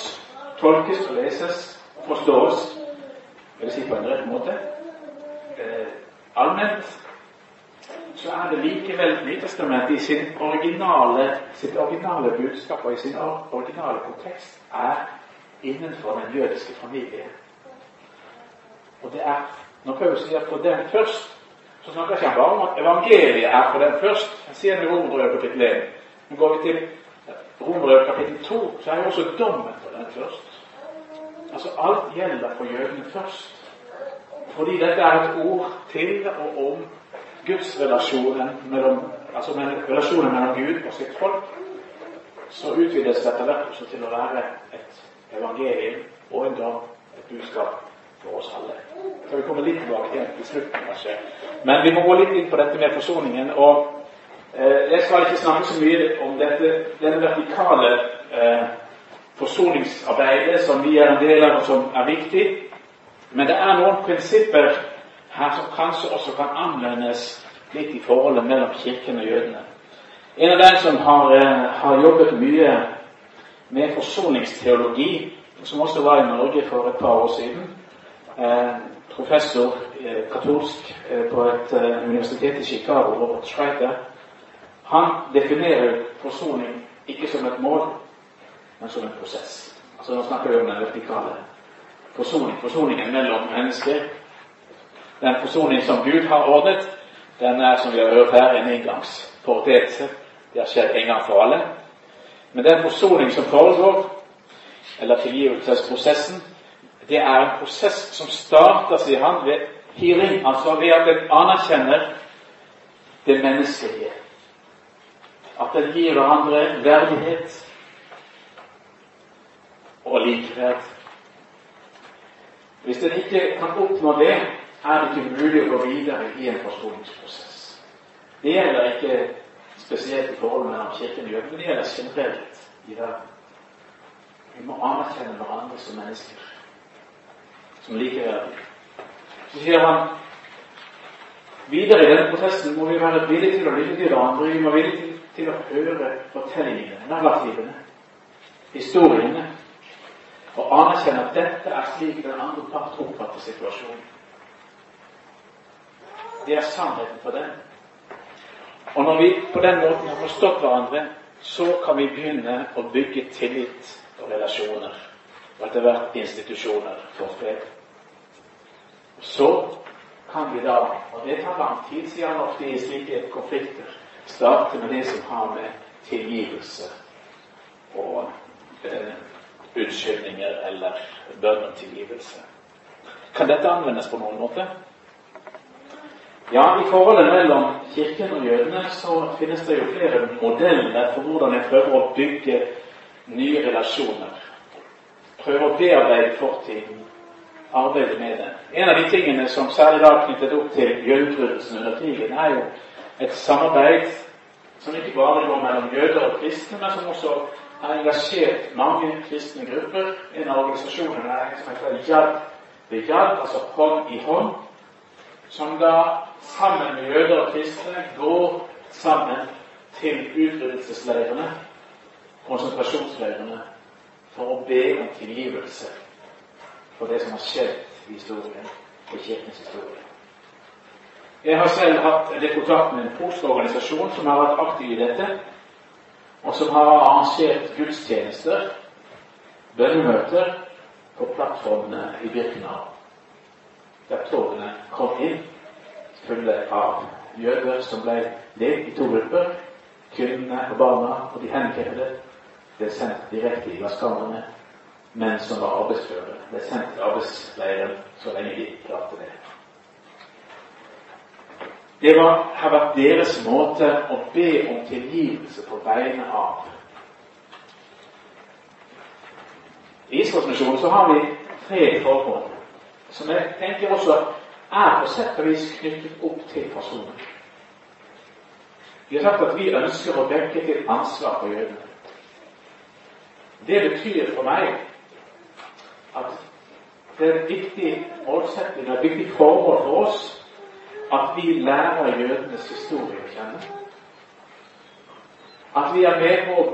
tolkes og leses og forstås vil si på en rett måte eh, allment, så er det likevel Nytestamentet i sin originale, sitt originale budskap og i sin originale kontekst er innenfor den jødiske familie. Og det er Når Paul sier 'for den først', så snakker ikke bare om at evangeliet er for den først. Han sier det i Romerbrevet kapittel 1. Nå går vi til Romerbrevet kapittel 2, så er jo også dommen for den først. Altså alt gjelder for jødene først. Fordi dette er et ord til og om gudsrelasjonen mellom, altså relasjonen mellom Gud og sitt folk, så utvides dette hvert til å være et evangelium og en dag et budskap for oss alle. Så vi kommer litt tilbake til til slutten, kanskje. Men vi må gå litt inn på dette med forsoningen. og Eh, jeg skal ikke snakke så mye om dette, denne vertikale eh, forsoningsarbeidet som vi er en del av, og som er viktig. Men det er noen prinsipper her som kanskje også kan anvendes litt i forholdet mellom kirken og jødene. En av dem som har, eh, har jobbet mye med forsoningsteologi, som også var i Norge for et par år siden, eh, professor eh, katolsk eh, på et universitet i Chicago, Robert Schreiter, han definerer forsoning ikke som et mål, men som en prosess. Altså Nå snakker vi om den vertikale forsoning. Forsoningen mellom mennesker. Den forsoning som Gud har ordnet, den er, som vi har hørt her, en engangsforeteelse. Det har skjedd en gang for alle. Men den forsoning som foregår, eller tilgivelsesprosessen, det er en prosess som starter, sier han, ved healing, altså ved at en anerkjenner det menneskelige. At en gir hverandre verdighet og likeverd. Hvis en ikke kan oppnå det, er det ikke mulig å gå videre i en forsoningsprosess. Det gjelder ikke spesielt i forholdet mellom Kirken og jødene, men det generelt i verden. Vi må anerkjenne hverandre som mennesker, som likeverdige. Så sier han videre i denne prosessen må vi være villige til å lytte til hverandre. Vi må være villige til å høre fortellingene, narrativene, historiene, og anerkjenne at dette er slik den andre part oppfatter situasjonen. Det er sannheten for dem. Og når vi på den måten har forstått hverandre, så kan vi begynne å bygge tillit og relasjoner. Og etter hvert institusjoner for fred. Så kan vi da, og det tar lang tid, han ofte i slike konflikter, starte med det som har med tilgivelse og eh, unnskyldninger eller bønn om tilgivelse. Kan dette anvendes på noen måte? Ja, I forholdet mellom Kirken og jødene så finnes det jo flere modeller for hvordan en prøver å bygge nye relasjoner. Prøver å bearbeide fortiden, arbeide med den. En av de tingene som særlig da knyttet opp til jødeutryddelsen under krigen, er jo et samarbeid som ikke bare går mellom jøder og kristne, men som også har engasjert mange kristne grupper. En av organisasjonene er som heter Yad Jad, altså hånd i hånd, som da sammen med jøder og kristne går sammen til utryddelsesleirene, konsentrasjonsleirene, for å be om tilgivelse for det som har skjedd i historien, i kirkens historie. Jeg har selv hatt litt kontakt med en polsk organisasjon som har vært aktiv i dette, og som har arrangert gudstjenester, bønnemøter, på plattformene i Birkenau, der togene kom inn fulle av jøder som ble delt i to grupper. Kvinnene og barna og de handikappede ble sendt direkte i gasskamrene. Menn som var arbeidsføre, ble sendt til arbeidsleiren så lenge de klarte det. Det var, har vært deres måte å be om tilgivelse på vegne av. I Israelsmisjonen har vi tre forhold som jeg tenker også er på sett og vis knyttet opp til personen. Vi har sagt at vi ønsker å dekke til ansvar for jødene. Det betyr for meg at det er en viktig målsetting, et viktig forhold for oss, at vi lærer jødenes historie å kjenne. At vi er med på å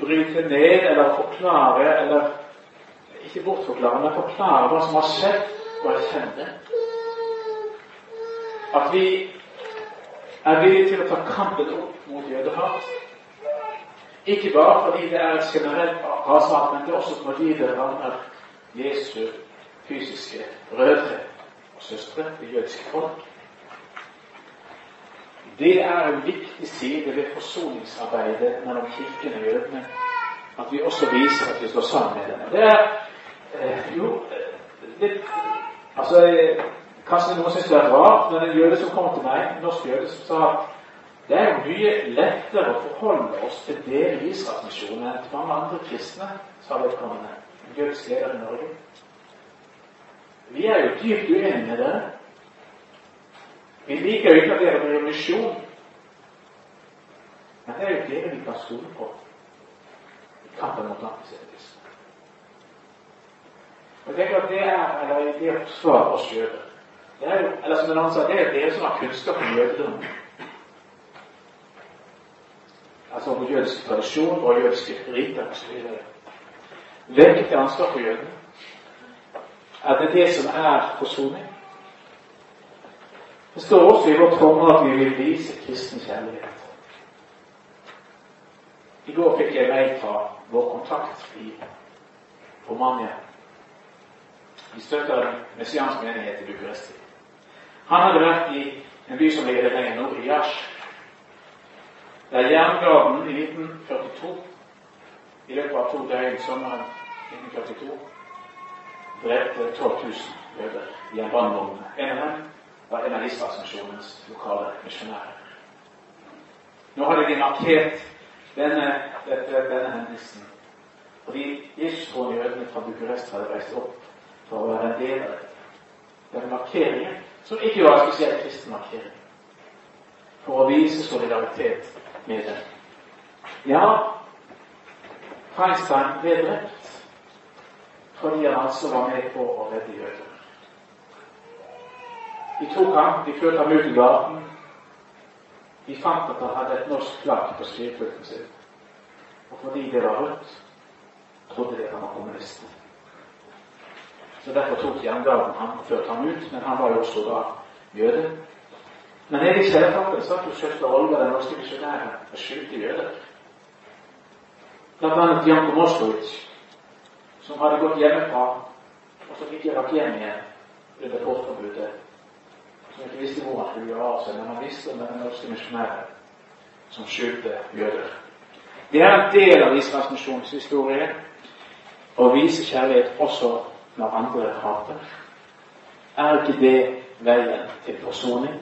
bryte ned eller forklare, eller ikke bortforklare, men forklare hva som har skjedd, og det at vi er villige til å ta kampen opp mot jødehat. Ikke bare fordi det er et generelt rasehat, men det er også fordi det rammer Jesu fysiske brødre og søstre, det jødiske folk. Det er en viktig side ved forsoningsarbeidet mellom kirken og jødene. At vi også viser at vi står sammen med dem. Det er eh, jo litt Altså Kanskje noen syns det er rart, men en jøde som kommer til meg, en norsk jøde, som sa det er jo mye lettere å forholde oss til dere i Israelsmisjonen enn til mange andre kristne, sa vedkommende. En jødisk leder i Norge. Vi er jo dypt uenige med dere. Vi liker jo ikke at dere driver misjon. Men det er jo dere vi kan stole på i kampen mot antisemittisme. Jeg tenker at det er eller det å forsvare oss. Det jo, eller som en annen sa, det er dere som har kunnskap om jødedommen. Altså om jødisk tradisjon og jødiske riter osv. Hvilket er ansvar for jødene? Er det det som er forsoning? Det står også i vårt formål at vi vil vise kristen kjærlighet. I går fikk jeg mail fra vår kontakt i Romania. Vi støtter messiansk menighet i Bucuresti. Han hadde vært i en by som ligger lenger nord, i Yash. Der jerngarden i 1942, i løpet av to døgn sommeren 1942, drepte 12 000 jøder i en brannvogn. En av dem var en av Israelsmisjonens lokale misjonærer. Nå hadde de markert denne, dette, denne hendelsen Og de livstroende jødene fra Bucuresti hadde reist opp for å være en del av denne markeringen, som ikke var en spesielt kristen markering, for å vise solidaritet med dem. Ja, Feinstein ble drept fordi han altså var med på å redde jøder. De tok ham, de førte ham ut i gaten. De fant at han hadde et norsk flagg på skrivepulten sin. Og fordi det var rødt, trodde de at han var kommunist. Så Derfor tok jerngarden han og førte ham ut, men han var jo også da jøde. Men nede i kjellertrappen satt jo søster Olga, den norske misjonæren, og skyldte jøder. Blant annet Janko Moskowitz, som hadde gått hjemmefra, og så fikk de rakk hjem igjen under portforbudet som ikke visste hvor han skulle gjøre av seg, men han visste om den norske misjonæren som skyldte jøder. Det er en del av Israels misjonshistorie å vise kjærlighet også når andre hater. Er ikke det veien til forsoning?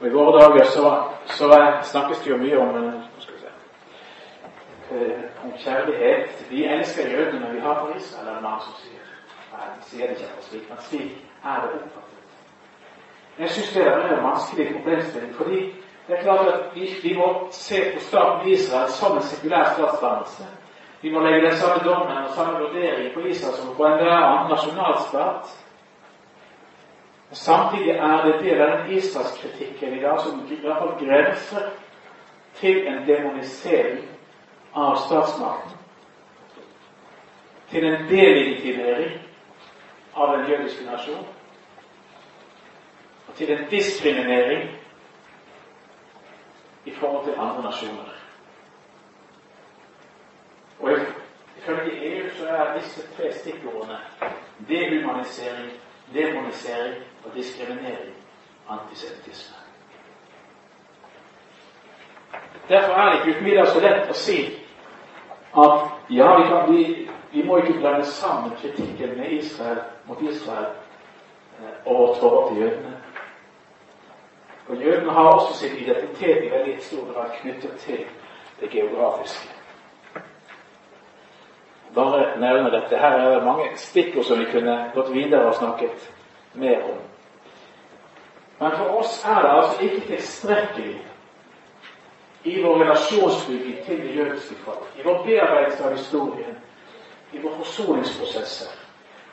Og I våre dager så, så snakkes det jo mye om si, om kjærlighet. Vi elsker jødene, når vi hater Israel, er det mange som sier. Nei, Jeg sier det ikke slik, men slik er det oppfattet. Jeg syns det er en vanskelig problemstilling. fordi det er klart at vi, vi må se på staten Israel som en sekulær statsdannelse. Vi må legge den samme dommen og samme vurdering på Israel som på enhver annen nasjonalstat. Samtidig er det del av den Israelskritikken i dag som i hvert fall grenser til en demonisering av statsmakten. Til en delegitimering av den jødiske nasjonen og til en diskriminering i forhold til andre nasjoner. Og ifølge EU så er disse tre stikkordene dehumanisering, demonisering og diskriminering antisemittisme. Derfor er det ikke uten videre så lett å si at ja, vi, kan, vi, vi må ikke blande sammen kritikken med Israel mot Israel eh, og tårer til jødene og jødene har også sin identitet i veldig stor grad knyttet til det geografiske. Bare nevne dette. Her er det mange stikkord som vi kunne gått videre og snakket mer om. Men for oss er det altså ikke tilstrekkelig i vår relasjonsbygging til det jødiske folk, i vår bearbeidelse av historien, i vår forsoningsprosesser,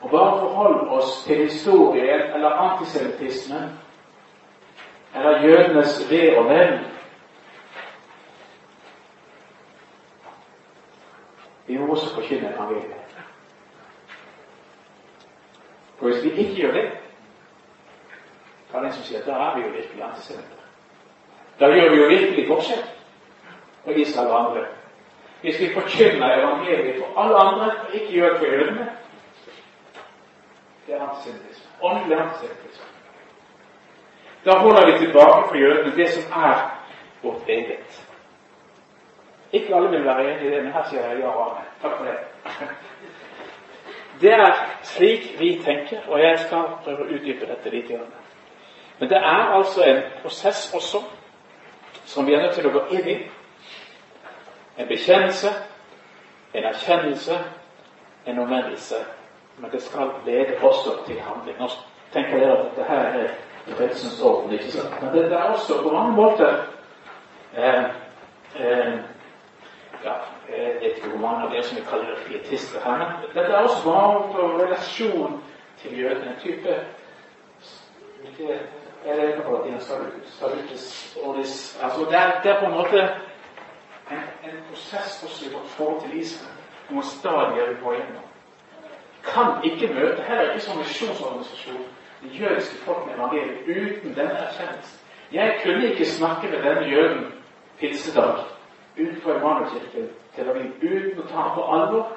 å bare forholde oss til historien eller antisemittismen eller jødenes ve og vel. Vi må også forkynne evangeliet. For hvis vi ikke gjør det, kan en som sier at da er vi jo virkelig antisemitter. Da gjør vi jo virkelig forskjell på Israel og andre. Hvis vi forkynner evangeliet for alle andre ikke gjør det for jødene, det er antisemittisme. Åndelig antisemittisme. Da holder vi tilbake for jødene det som er vårt eget. Ikke alle vil være enig i det, men her sier jeg ja og amen. Takk for det. [laughs] Det er slik vi tenker, og jeg skal prøve å utdype dette litt. Men det er altså en prosess også som vi er nødt til å gå inn i. En bekjennelse, en erkjennelse, en omvendelse. Men det skal lede også til handling. Nå tenker dere at dette her er frelsens orden. ikke sant? Men det, er også på mange måter eh, eh, ja, Jeg vet ikke av det som vi kaller det fietister her, men dette er også varmt for relasjon til jødene. En type ikke, Er det på latin? Salutis oris, altså det, er, det er på en måte en, en prosess også i vårt forhold til Israel. Noen stadier vi går gjennom. Kan ikke møte, heller ikke som misjonsorganisasjon, det jødiske folk med evangeliet uten denne erkjennelsen. Jeg kunne ikke snakke med denne jøden pinsedag utenfor Emanuelkirken Tel Aviv uten å ta ham på alvor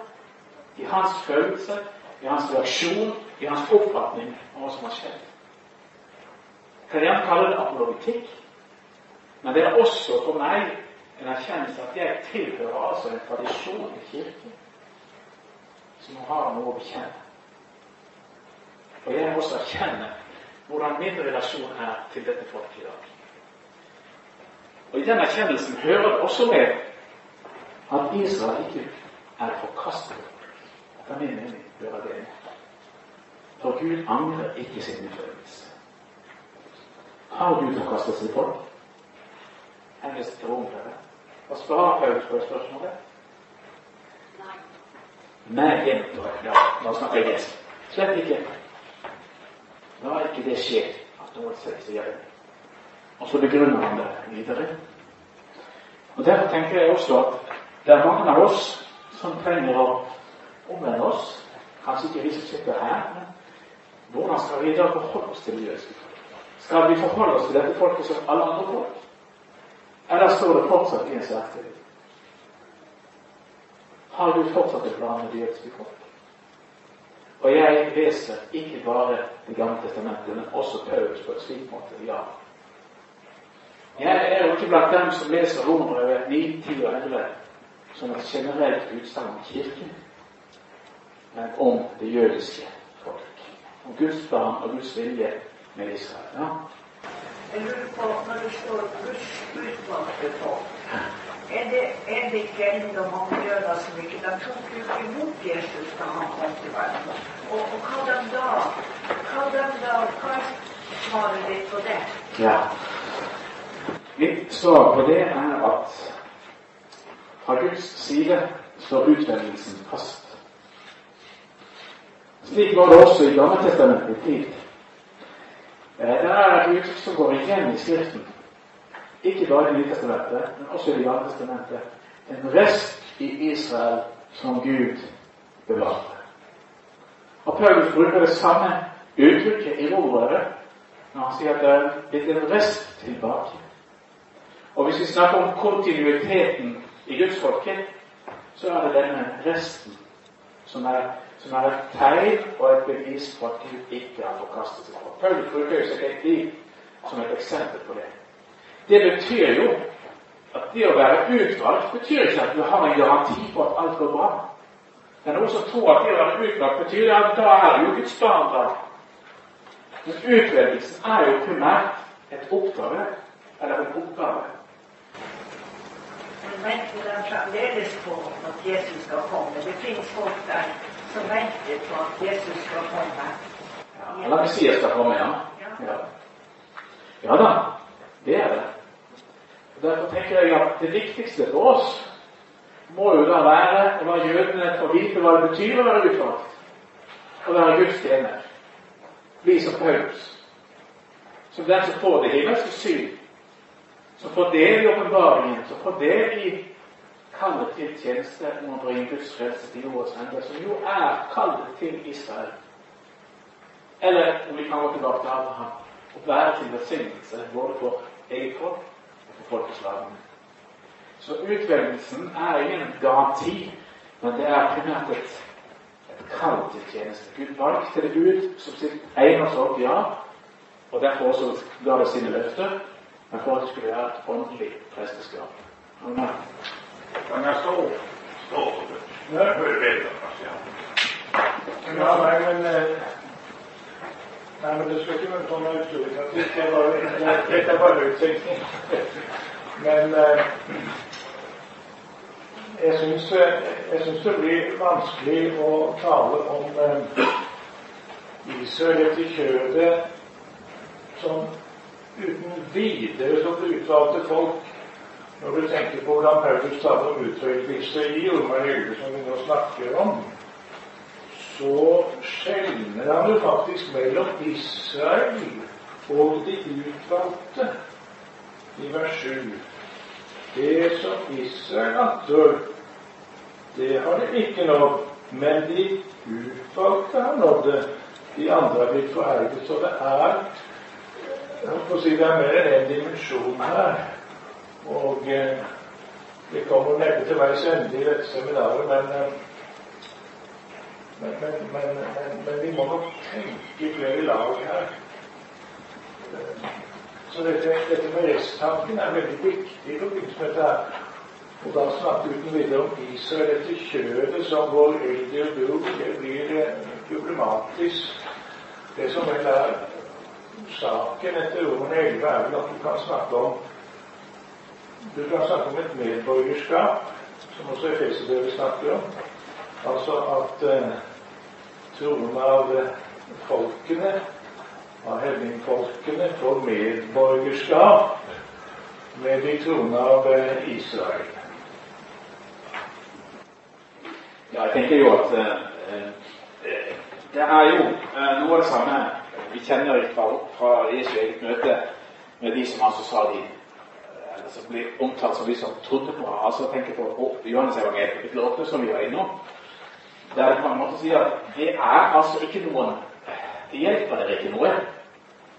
i hans følelse, i hans reaksjon, i hans oppfatning av hva som har skjedd. Karian kan gjerne kalle det apologitikk, men det er også for meg en erkjennelse at jeg tilhører altså en tradisjon i Kirken som har noe å bekjenne. Og jeg må også erkjenne hvordan min relasjon er til dette folket i dag. Og I den erkjennelsen hører det også med at Israel ikke er forkastet. Etter min mening hører det med. For Gud angrer ikke sin utførelse. Har Gud forkastet sitt folk? Hennes dere. Hva svarer Paulus på spørsmålet? Nei. Nei, ja, nå snakker jeg gresk. Slett ikke. La ikke det skje at noen sier det. Og så begrunner han det videre. Og Derfor tenker jeg også at det er mange av oss som trenger å omvende oss. Kanskje ikke vi som sitter her, men hvordan skal vi i dag forholde oss til de jødiske folk? Skal vi forholde oss til dette folket som alle andre folk? Eller står det fortsatt i en særtid? Har du fortsatt en plan med de jødiske folk? Og jeg leser ikke bare Det gamle testamentet, men også Paulus på et slik måte. Ja. Jeg er jo ikke blant dem som leser Romerbrevet 9, 10 og 11 som et generelt utsagn om Kirken, men om det jødiske folk. Om Guds barn og Guds vilje med Israel. Ja. Jeg lurer på, når det står Guds utvalgte folk er det, er det ikke enda mange jøder som ikke De tok jo ikke imot Jesus da han kom til verden. Og, og hva de da Hva de da Hva er svaret ditt på det? Ja. Mitt svar på det er at fra Guds side står utvendelsen fast. Slik var det også i Gammeltestamentet tid. Eh, det er et uttrykk som går igjen i Skriften. Ikke bare i Nytestamentet, men også i Det gamle testamentet. En rest i Israel som Gud bevarte. Og Paulus bruker det samme uttrykket i roret når han sier at det er blitt en rest tilbake. Og hvis vi snakker om kontinuiteten i gudsfolket, så er det denne resten som er, som er et tegn og et bevis på at Gud ikke har forkastet seg. Paulus bruker jo sitt liv som et eksempel på det. Det betyr jo at det å være utvalgt betyr ikke at du har en garanti på at alt går bra. Det er noen som tror at det å være utvalgt betyr at da er du jo Guds barn. Men utvelgelsen er jo primært et oppdrag eller en oppgave. Venter de fremdeles på at Jesus skal komme? Det finnes folk der som venter på at Jesus skal komme. Ja, eller Messias skal komme, ja. ja. Ja da, det er det. Derfor tenker jeg at det viktigste for oss må jo da være å la jødene få vite hva det betyr å være utvalgt. Å være Guds tjener. Bli som Paulus. Som den som får det himmelske syn. Som får del i åpenbaringen. Som får del i kallet til tjeneste om å bringe Guds frelse til jordens ende. Som jo er kallet til Israel. Eller om vi kan gå tilbake til Abraham. og være til velsignelse både for eget folk og for folkeslagene. Så utvelgelsen er ingen garanti, men det er primært et, et kall til tjeneste. Gud valgte det ut som sitt eneste ja, og derfor også ga det sine løfter, men for at det skulle være et ordentlig presteskap. Amen. Kan jeg stå? Stå. Ja, nei, men eh, Nei, men det skal ikke være sånn utfordring. Dette er bare utsikten. Men eh, jeg syns det blir vanskelig å tale om eh, Israel etter kjødet som uten videre som utvalgte folk når du tenker på hvordan Paulus taler om utvelgelse i 11, som vi nå snakker om, så skjelner han jo faktisk mellom Israel og de utvalgte i vers 7. Det som Israel atter, det har de ikke nådd, men de utvalgte har nådd det. De andre har blitt forherdet. Så det er jeg holdt på å si, det er mer enn én dimensjon her. Og eh, det kommer neppe til veis ende i dette seminaret, men, eh, men, men, men, vi må nok tenke flere lag her. Eh, så dette, dette med resttanken er veldig viktig i forbindelse med dette. Og da snakke uten videre om Israel etter kjødet som vår eldre bror, det blir problematisk. Det som vel er saken etter ordene 11, er vel at du kan snakke om du kan snakke om et medborgerskap, som også Efeserbrevet snakker om. Altså at eh, troen av eh, folkene, av hedningfolkene, får medborgerskap med de troende av eh, Israel. Ja, jeg tenker jo at eh, eh det er jo eh, noe av det samme vi kjenner fra, fra Jesu eget møte med de som altså sa de som blir omtalt som de som trodde på altså tenker på Johannes evangeliet kapittel 8, som vi var innom, der det på en måte at det er altså ikke noen Det hjelper dere ikke noe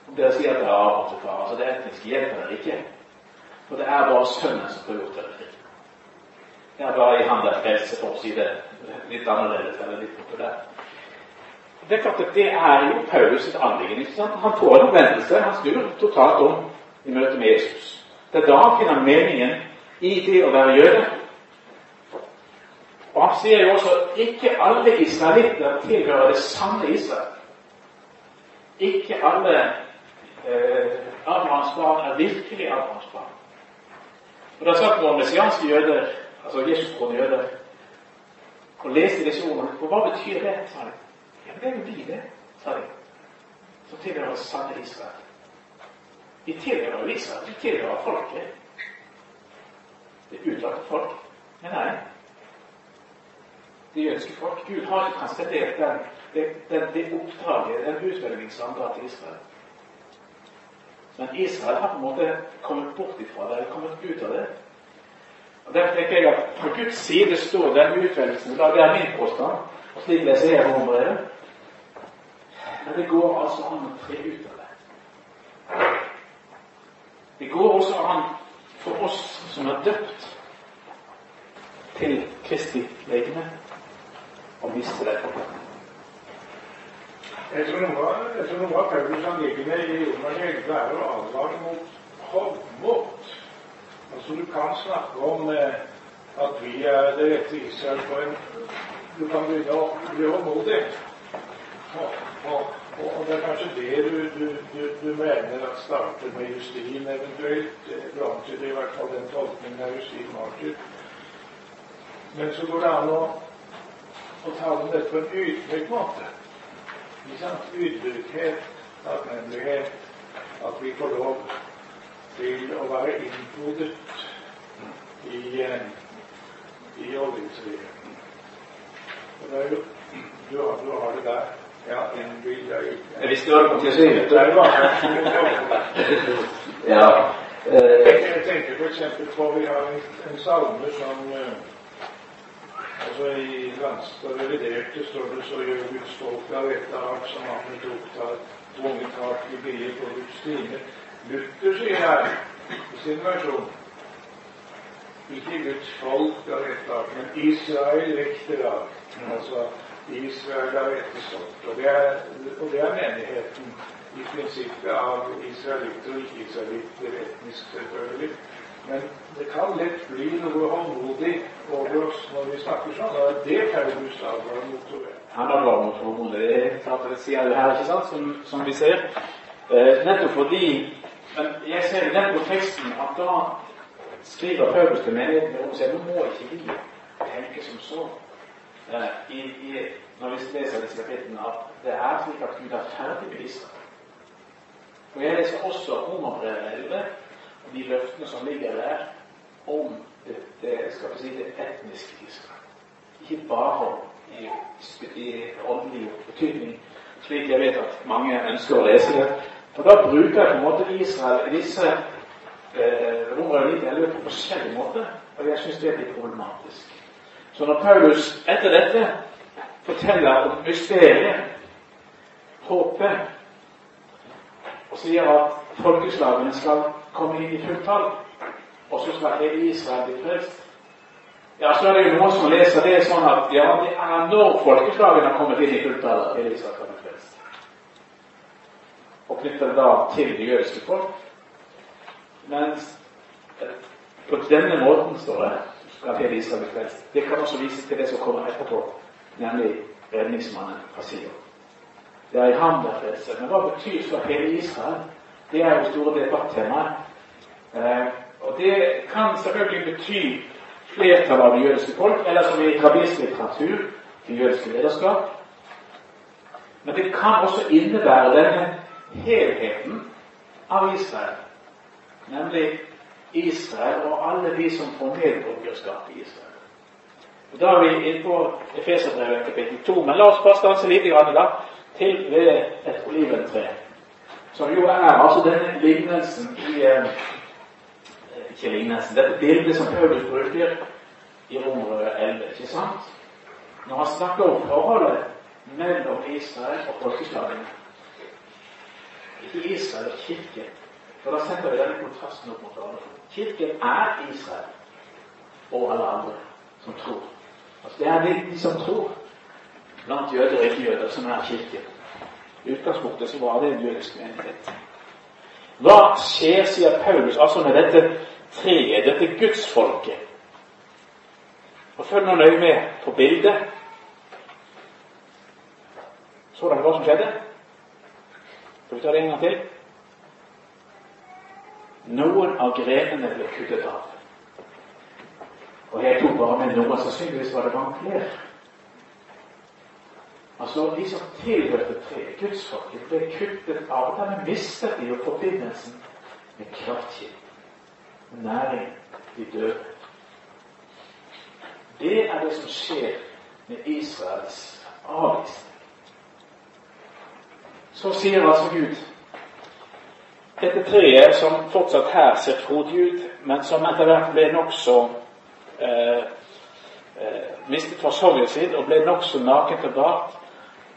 om dere sier at har Abraham som. Altså det etniske hjelper dere ikke. For det er bare Sønnen som får gjort dere fri. Det er bare i Han der frelse, for å si det litt annerledes eller litt populært. Det er klart at det er jo Paulus sitt anliggende. Han får en omvendelse. Han snur totalt om i møte med Jesus. Det er da han finner meningen i det å være jøde. Og Han sier jo også ikke alle israelitter tilhører det samme Israel. Ikke alle eh, Abrahams er virkelig Abrahams. Og Det er sagt om messianske jøder, altså Jesustroende jøder, og leste disse ordene. Og hva betyr det? sa de. Jo vi, det, sa de, som tilhører sanne Israel. Vi tilhører Israel. Vi tilhører folket. Det utvalgte folk. Men nei. Det jødiske folk. Gud har ikke transferert den, det, den, det oppdraget, den utvelgingsandra til Israel. Men Israel har på en måte kommet bort ifra det, eller kommet ut av det. Og Derfor tenker jeg at fra Guds side står den utvelgelsen. Det er min påstand. Og slik leser jeg romerbrevet. Men det går altså an å tre ut av det. Det går også an for oss som er døpt til Kristi legeme, å miste det. Jeg tror noe, jeg tror noe av Paulus anliggende i Romerne 11 er å advare mot hovmot. Altså, du kan snakke om eh, at vi er det rette Israel for en Du kan begynne å bli håndmodig. Og, og, og, det er kanskje det du, du, du, du mener at starter med Justin eventuelt. Du antyder i hvert fall den tolkningen av Justin Martyr. Men så går det an å, å tale om dette på en ydmyk måte. Ydmykhet, takknemlighet, at vi får lov til å være innpodet i, i jo du du har det der. Hva du kom til å si. Det er bare Ja. Eh, Jeg tenker f.eks. på vi har en, salme som eh, altså I Landstad reviderte står det så gjør Guds folk av ett art som han tok tvunget tak i bier på Guds stine. Luther sier her i sin versjon ikke Guds folk av ett art, men Israel vekter av. Altså Israel er etterstått. Og det og det er menigheten i prinsippet av israelitter og ikke-israelitter, etnisk selvfølgelig. Men det kan lett bli noe håndmodig over oss når vi snakker sånn. Og det Paulus advarer mot. Han advarer mot håndmodig. Det er klart det sier det her, ikke sant, som, som vi ser. Eh, nettopp fordi Men jeg ser det nettopp på teksten at da skriver Paulus til menigheten og sier nå må ikke vi tenke som så. Eh, i, i, når vi leser disse kapitlene, at det er slik at Gud er ferdig med Israel. Og Jeg leser også Romerbrevet 11 og de løftene som ligger der om det, skal vi si, det etniske Israel. Ikke bare i, i åndelig betydning, slik jeg vet at mange ønsker å lese det. For da bruker jeg på en måte Israel disse eh, litt eller på forskjellig måte, og jeg syns det er litt problematisk. Så når Paulus etter dette forteller om mysteriet, håpet, og sier at folkeslagene skal komme inn i fulltall, og så skal hele Israel bli frelst. Ja, så er det jo noen som leser det sånn at ja, det er når folkeslagene har kommet inn i fulltall at hele Israel bli frelst. Og knytter det da til det jødiske folk. Mens på denne måten, står det, skal hele Israel frelst. Det kan også vise til det som kommer etterpå, nemlig redningsmannen fra Sion. Det er i ham det er. Men hva betyr så hele Israel? Det er jo store debattemaer. Eh, og det kan selvfølgelig bety flertallet av det jødiske folk, eller som i rabbinsk litteratur, det jødiske lederskap. Men det kan også innebære denne helheten av Israel, nemlig Israel og alle de som får medborgerskap i Israel. Og Da er vi inne på Efeserbrevet kapittel 2. Men la oss bare stanse litt da, til ved et oliventre. Som jo er altså denne lignelsen i eh, Ikke lignelsen, dette bildet som Paulus bruker i Romerød 11. ikke sant? Når han snakker om forholdet mellom Israel og folkeslagene. Ikke Israel og kirken. For da setter vi denne kontrasten opp mot hverandre. Kirken er Israel og alle andre som tror. Altså Det er de, de som tror blant jøder og ikke-jøder, som er kirken. I utgangspunktet så var det en jødisk menighet. Hva skjer, sier Paulus, altså med dette treet, dette gudsfolket? Og Følg nå nøye med på bildet. Så dere hva som skjedde? Skal vi ta det en gang til? Noen av grenene ble kuttet av. Og jeg tok bare med noen. Sannsynligvis var det mange flere. Altså, de som tilhørte tre gudsfolket, ble kuttet av. Dermed mistet de jo forbindelsen med kraftkilden, næring, de døde. Det er det som skjer med Israels avvisning. Så sier altså Gud dette treet, som fortsatt her ser frodig ut, men som etter hvert ble nokså eh, eh, mistet fasongen sin og ble nokså nakent og bart,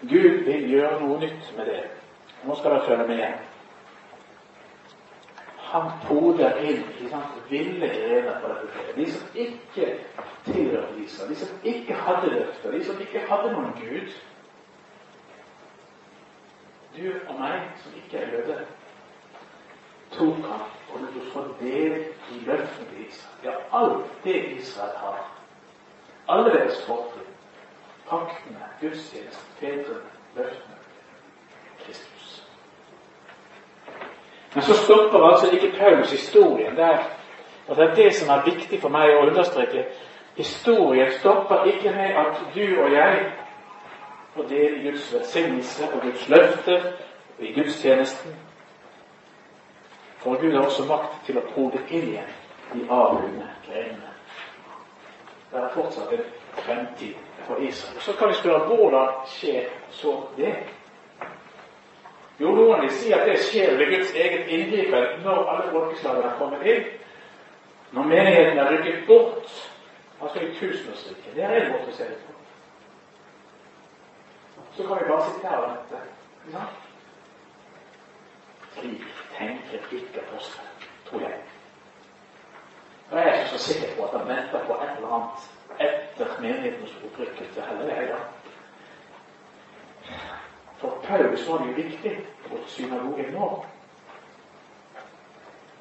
Gud vil gjøre noe nytt med det. Nå skal dere følge med. Han poder inn i sant, ville grener på dette treet. De som ikke tilhørte Israel, de som ikke hadde løfter, de som ikke hadde noen Gud. Du og meg som ikke er jøde, han og når du får del i løftene til Israel. Ja, alt det Israel har. Alle deres fortrinn paktene, gudstjenesten, fedrene, løftene. Kristus. Men så stopper altså ikke Paulus historien der. Og det er det som er viktig for meg å understreke. Historien stopper ikke med at du og jeg får dele Guds velsignelse og Guds løfter i gudstjenesten. For Gud har også makt til å pode inn igjen de avgudne grenene. Det er fortsatt en fremtid for Israel. Så kan vi spørre hvordan skjer så det? Jo, noen vil si at det skjer ved Guds eget inngripen når alle folkeslagene har kommet inn. Når menigheten er rykket bort, altså i tusenårsriket. Det er en måte å se det på. Så kan vi bare sitte her og vente. Ja. Slik tenker ikke apostelen, tror jeg. Og jeg er ikke så sikker på at han venter på et eller annet etter menighetens opprykkelse heller, jeg, da. For Paulus var det jo viktig for synagogen nå.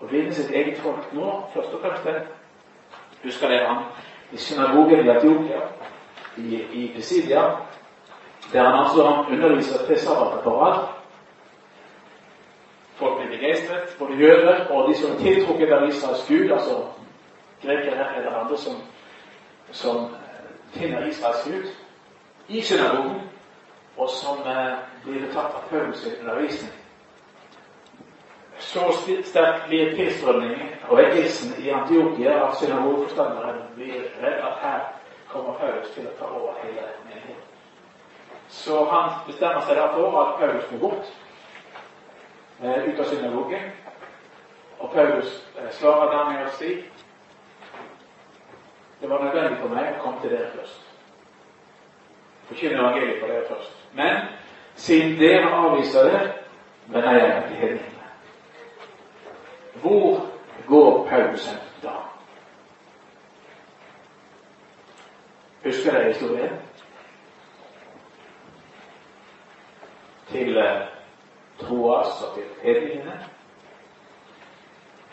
Å vinne sitt eget folk nå, først og fremst. Husker dere han i synagogen i Etiopia, i, i Pisidia, der han altså underviser til sabbater på rad. Folk blir jøder og de som er tiltrukket av Israels gud, altså grekere eller andre som som finner Israels Gud i synagogen, og som eh, blir tatt av Paulus undervisning. Så sterk blir tilstrømningen og vekkelsen i Antiokia at synagogeforstanderen blir redd at her kommer Paulus til å ta over hele menigheten. Så han bestemmer seg derfor at Paulus må bort eh, ut av synagogen. Og Paulus eh, svarer der med å si det var nødvendig for meg å komme til dere først. Forkynne evangeliet for dere først. Men siden dere avviser det, vender jeg meg til hedningene. Hvor går Paulus da? Husker dere historien? Til eh, Troas og til hedningene.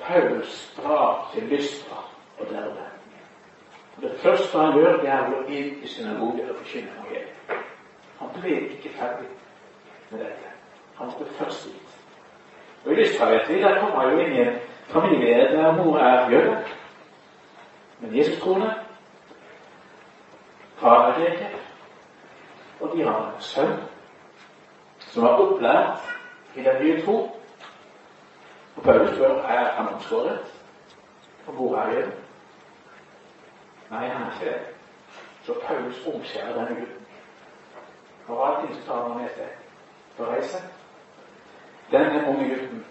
Paulus drar til Lystra og Derbe. Det første han gjør, det er å gå inn i synagogen og forkynne evangeliet. Han ble ikke ferdig med dette. Han måtte først dit. Og I Lystra vet vi, der kommer jo inn i en familie der mor er jøde, men Jesus troende. Far er greker, og de har en sønn som er opplært i den nye tro. Og Paulus spør er han omskåret, og hvor er jøden? Nei, han er ikke det. Så Paulus omskjærer denne gutten. Og allting så tar han med seg på reise. Denne unge gutten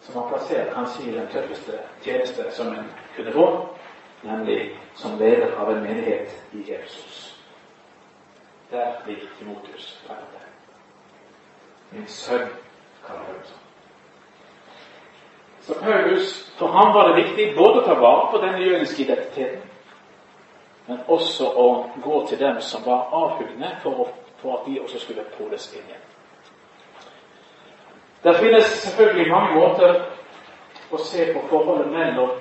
som har plassert kanskje i den tøffeste tjeneste som en kunne få, nemlig som leder av en menighet i Jesus. Der ligger Timotius. Min sønn, kaller Paulus ham. Så Paulus, For ham var det viktig både å ta vare på denne jødiske identiteten, men også å gå til dem som var avhugne, for, for at de også skulle poles inn igjen. Det finnes selvfølgelig mange måter å se på forholdet mellom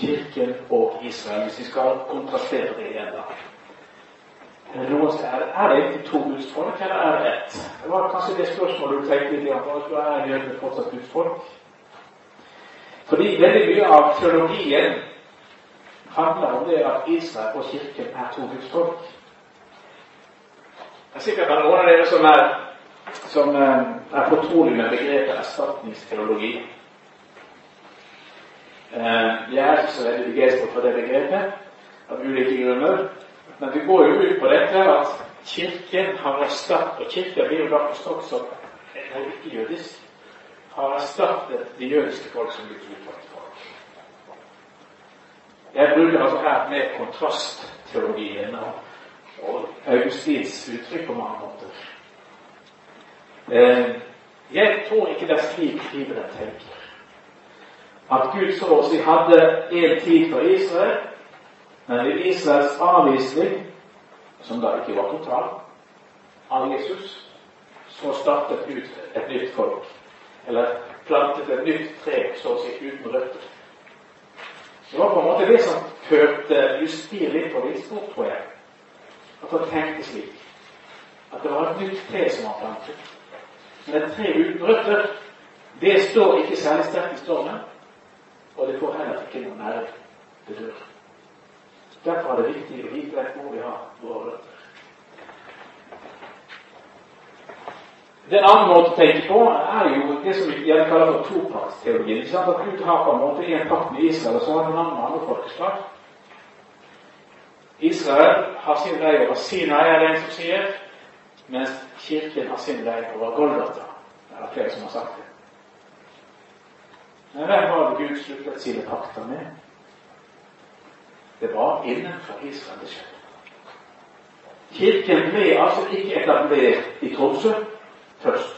Kirken og Israel, hvis vi skal kontrastere det igjen. da. Er det ikke to Guds eller er det ett? Det var kanskje det spørsmålet du tenkte litt på. Er jødene fortsatt Guds folk? Fordi veldig mye av teologien handler om det at Israel og Kirken er to Guds folk. Det er sikkert noen av dere som er, som eh, er fortrolig med begrepet erstatningsteologi. Eh, jeg er ikke så veldig begeistret for det begrepet av ulike grunner. Men vi går jo ut på dette at Kirken har erstattet Og Kirken blir jo da forstått som en ikke-jødisk. Har erstattet de jødiske folk som Guds utvalgte folk. Jeg bruker altså her med kontrastteologien og, Augustins uttrykk på mange måter. Eh, jeg tror ikke det er slik Bibelen tenker. At Gud så å si hadde en tid for Israel, men ved Israels avvisning, som da ikke var total, av Jesus, så startet ut et nytt folk. Eller plantet et nytt tre, så å si, uten røtter. Det var på en måte det som førte Justin litt på villspor, tror jeg. At han tenkte slik. At det var et nytt tre som var plantet. Men et tre uten røtter, det står ikke særlig sterkt i stormen. Og det får heller ikke noen nære til dør. Derfor er det viktig å vite hvor vi har våre røtter. Den andre måten å tenke på er jo det som gjerne kaller for topartsteologien. At Gud har på en måte en pakt med Israel, og så har han en annen andre folkeslag. Israel har sin vei over Sinai, er det en som sier, mens Kirken har sin vei over Golgata. Det er flere som har sagt det. Men hvem har Gud sluttet sine pakter med? Det var innenfor Israel det skjedde. Kirken ble altså ikke etablert i Tromsø først.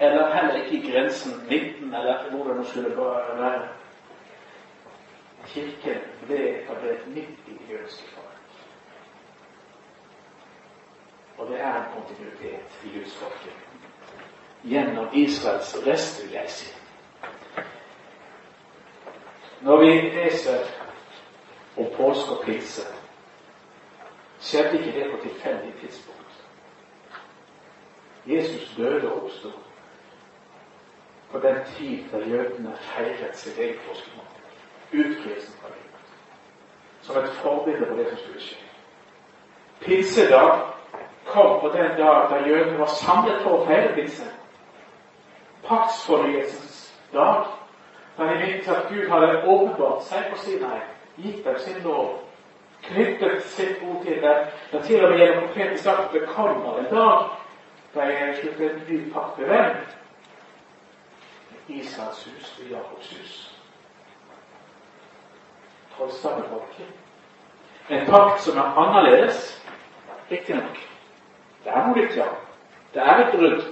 Eller heller ikke i grensen 19, eller hvor det nå skulle være. Kirken ble etablert midt i det jødiske folk. Og det er en kontinuitet i Guds. Gjennom Israels rest, vil jeg si. Når vi leser om påske og pinse, skjedde ikke det på tilfeldig tidspunkt. Jesus døde og oppsto på den tid da jødene feiret sitt eget påskemål. utkrisen fra livet. Som et forbilde på det som skulle skje. Pinsedag kom på den dag da jødene var samlet for å feire pinse. Paktsfornyelsens dag Men de minnet at Gud hadde åpenbart seg på Sinai, gitt dem sin lov, knyttet sitt ord til. Det er til og med gjennom profeten sagt at det en dag da jeg slutt en ny pakt med hvem? Israels hus og Jakobs hus. Trollstammefolket. En pakt som er annerledes, riktignok. Det er noe nytt, ja. Det er et brudd.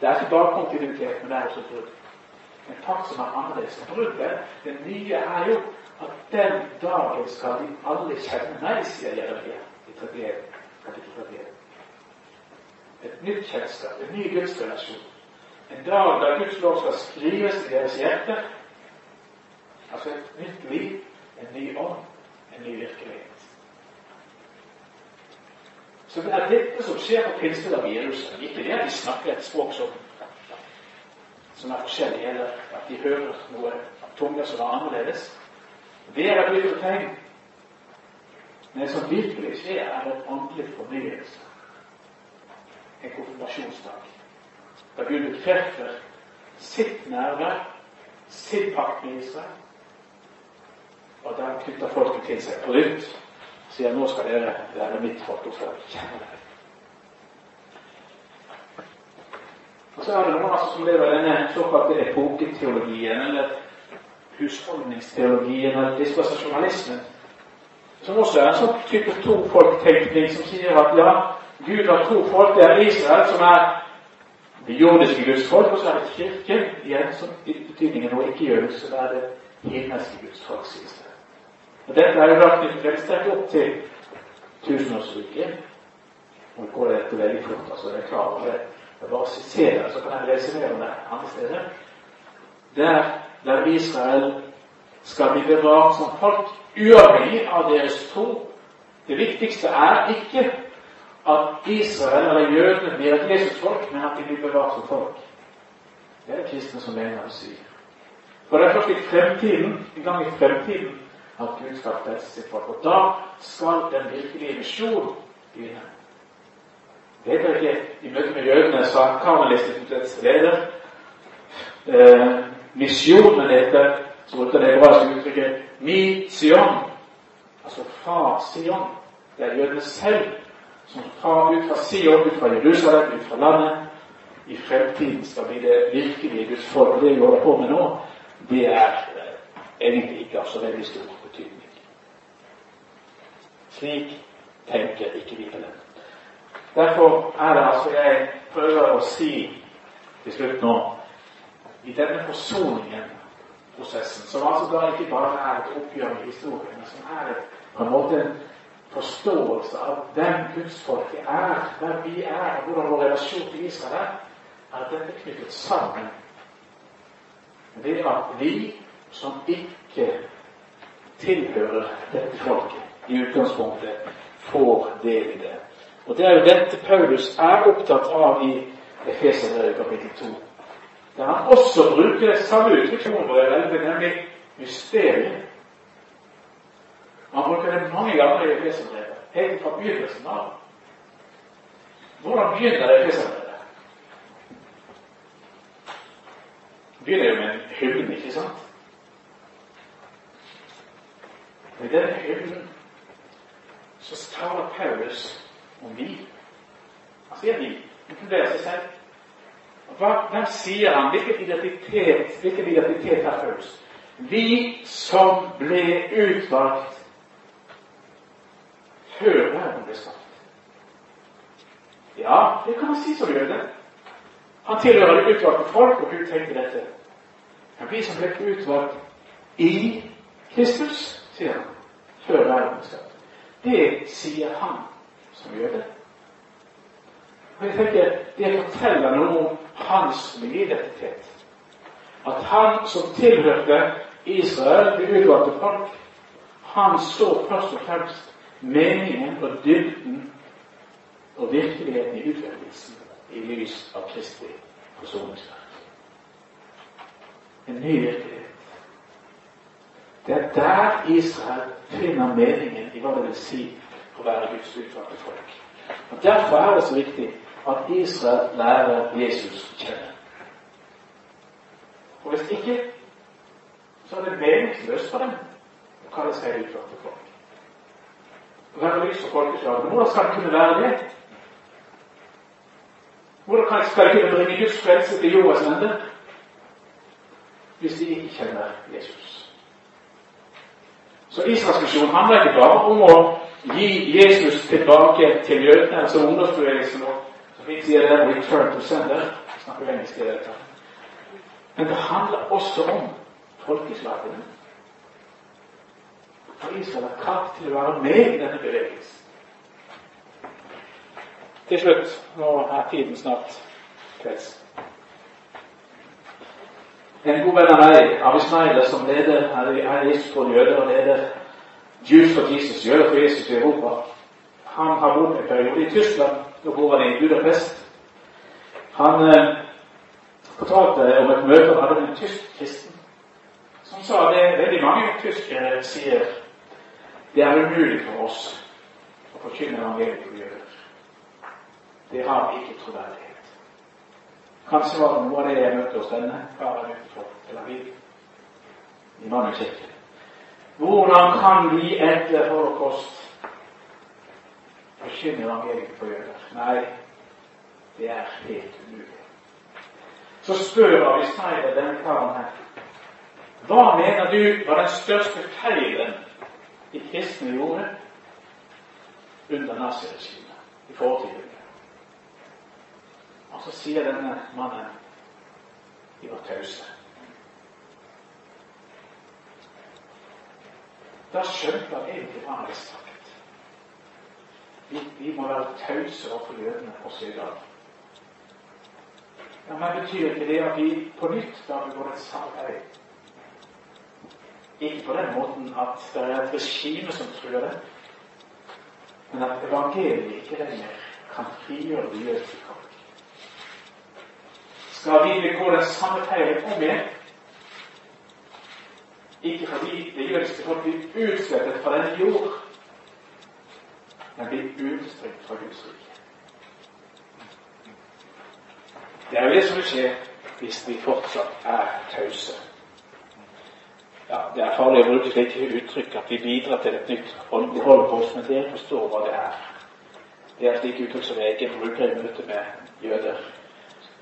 Det er ikke bare kontinuitet, men det er også et brudd. En pakt som er annerledes. Bruddet, det nye, er jo at den dagen skal de alle kjenne meg, sier Jeremia i 31, kapittel 31. Et nytt kjennskap, en ny gudsrelasjon. En dag da Guds lov skal skrives i deres hjerte. Altså et nytt liv, en ny ånd, en ny virkelighet. Så det er dette som skjer på pinsedag i Jerusalem. Ikke det at de snakker et språk som, som er forskjellig, eller at de hører noe tunger som er annerledes. Det er et lite tegn. Men det som virkelig skjer, er en åndelig fornyelse. En konfirmasjonsdag. Da Gud bekrefter sitt nærvær, sin pakt med Israel, og da knytter folket til seg på nytt sier nå skal dere være mitt folk og skal kjenne dere. Og så er det noen altså som lever denne såkalte epoketeologien, eller husholdningsteologien, eller dispensasjonalismen, som også er en sånn type to-folk-tenkning som sier at ja, Gud har to folk. Det er Israel, som er det jordiske Guds folk, og så er det Kirken, igjen, som i betydningen nå ikke jødisk, så er det himmelske Guds folk, sies det. Og Dette er jo lagt i fremstrekk opp til tusenårsriket. Nå går dette veldig fort, altså jeg er klar over det. Jeg bare siterer, så kan jeg lese mer om det andre steder. Der, der Israel skal bli bevart som folk, uavhengig av deres tro. Det viktigste er ikke at Israel eller jødene blir et Jesusfolk, men at de blir bevart som folk. Det er det kristne som mener å si. For det er først i fremtiden, en gang i fremtiden at Gud skal frelse sitt folk. Og da skal den virkelige misjon begynne. Det ble ikke i møte med jødene, sa Karmelistinstituttets leder. Eh, misjonen heter, som brukte det hebraiske uttrykket, mi Sion. Altså fra Sion. Det er jødene selv som tar ut fra Sion, ut fra Jerusalem, ut fra landet, i fremtiden skal bli det virkelige Guds folk. Det vi holder på med nå, det er egentlig ikke av så veldig stor betydning. Slik tenker ikke Bibelen. Derfor er det altså jeg prøver å si til slutt nå i denne forsoningen-prosessen, som altså da ikke bare er et oppgjør med historien, men som er på en måte en forståelse av hvem gudsfolket er, hvem vi er, og hvordan vår relasjon til Israel er, er dette knyttet sammen ved at vi som ikke tilhører dette folket i utgangspunktet, får del i det. Og Det er jo dette Paulus er opptatt av i Efeserbrevet kapittel 2. Der han også bruker det samme uttrykket, nemlig mysteriet. Han bruker det mange ganger i Efeserbrevet, helt fra begynnelsen av. Hvordan begynner Efeserbrevet? Det begynner jo med en hymne, ikke sant? Med den hymnen så taler Paulus om vi. Han sier vi. Inkluderer seg selv. Hva, hvem sier han? Hvilken identitet, hvilken identitet er Paulus? Vi som ble utvalgt før verden ble skapt. Ja, det kan man si som jøde. Han tilhører det utvalgte folk, og Gud tenkte dette. Men vi som ble utvalgt i Kristus, sier han, før verden ble skapt. Det sier han som jøde. Og jeg tenker, Det forteller noe om hans nye identitet. At han som tilhørte Israel, det utvalgte folk, han så først og fremst meningen og dybden og virkeligheten i utvelgelsen i lys av Kristi forsoningsverk. En ny virkelighet. Det er der Israel finner meningen i hva det vil si å være Guds utvalgte folk. Og Derfor er det så viktig at Israel lærer Jesus å kjenne. Og hvis ikke, så er det meningsløst for dem å kalle seg utvalgte folk. Være lys for folkeslaget. Hvordan skal det kunne være det? Hvordan skal det kunne bringe Guds frelse til jordas ende hvis de ikke kjenner Jesus? Så Israelsmisjonen handler ikke bare om å gi Jesus tilbake til jødene, altså ungdomsbevegelsen som vi sier det 'return to sender'. snakker engelsk i dette. Men det handler også om folkeslagene. Israel har kraft til å være med i denne bevegelsen. Til slutt, nå er tiden snart kvelds. En god venn av meg, Avi Snyder, som leder er Jesus for jøder og leder Jews for Jesus, jøder for Jesus i Europa, han har bodd en periode i Tyskland. Da bor han i Budapest. Han eh, fortalte om et møte han hadde med en tysk kristen, som sa det veldig mange tyskere sier det er umulig for oss å forkynne evangeliet på jøder. Det har ikke troverdighet. Kanskje var det noe av det jeg møtte hos denne karen utenfor Tel Aviv, i Mannekirken. Hvordan kan vi etter holocaust forkynne evangeliet på jøder? Nei, det er helt umulig. Så spør vi Snyder denne karen her Hva mener du var den største feilen de kristne gjorde under naziregimet i fortiden. Og så sier denne mannen de var tause. Da skjønte han egentlig hva han hadde sagt. Vi, vi må være tause overfor jødene også i. Ja, men Betyr ikke det at vi på nytt da begår et samarbeid ikke på den måten at det er et regime som truer det, men at evangeliet ikke lenger kan frigjøre det jødiske folk. Skal vi begå den samme feilen om igjen? Ikke fordi det jødiske folk blir utslettet fra den jord, men blir utstrengt fra Guds rike. Det er jo det som vil skje hvis vi fortsatt er tause ja, Det er farlig å bruke slike uttrykk at vi bidrar til et nytt holocaust, men dere forstår hva det er. Det er slike uttrykk som jeg ikke bruker i møte med jøder.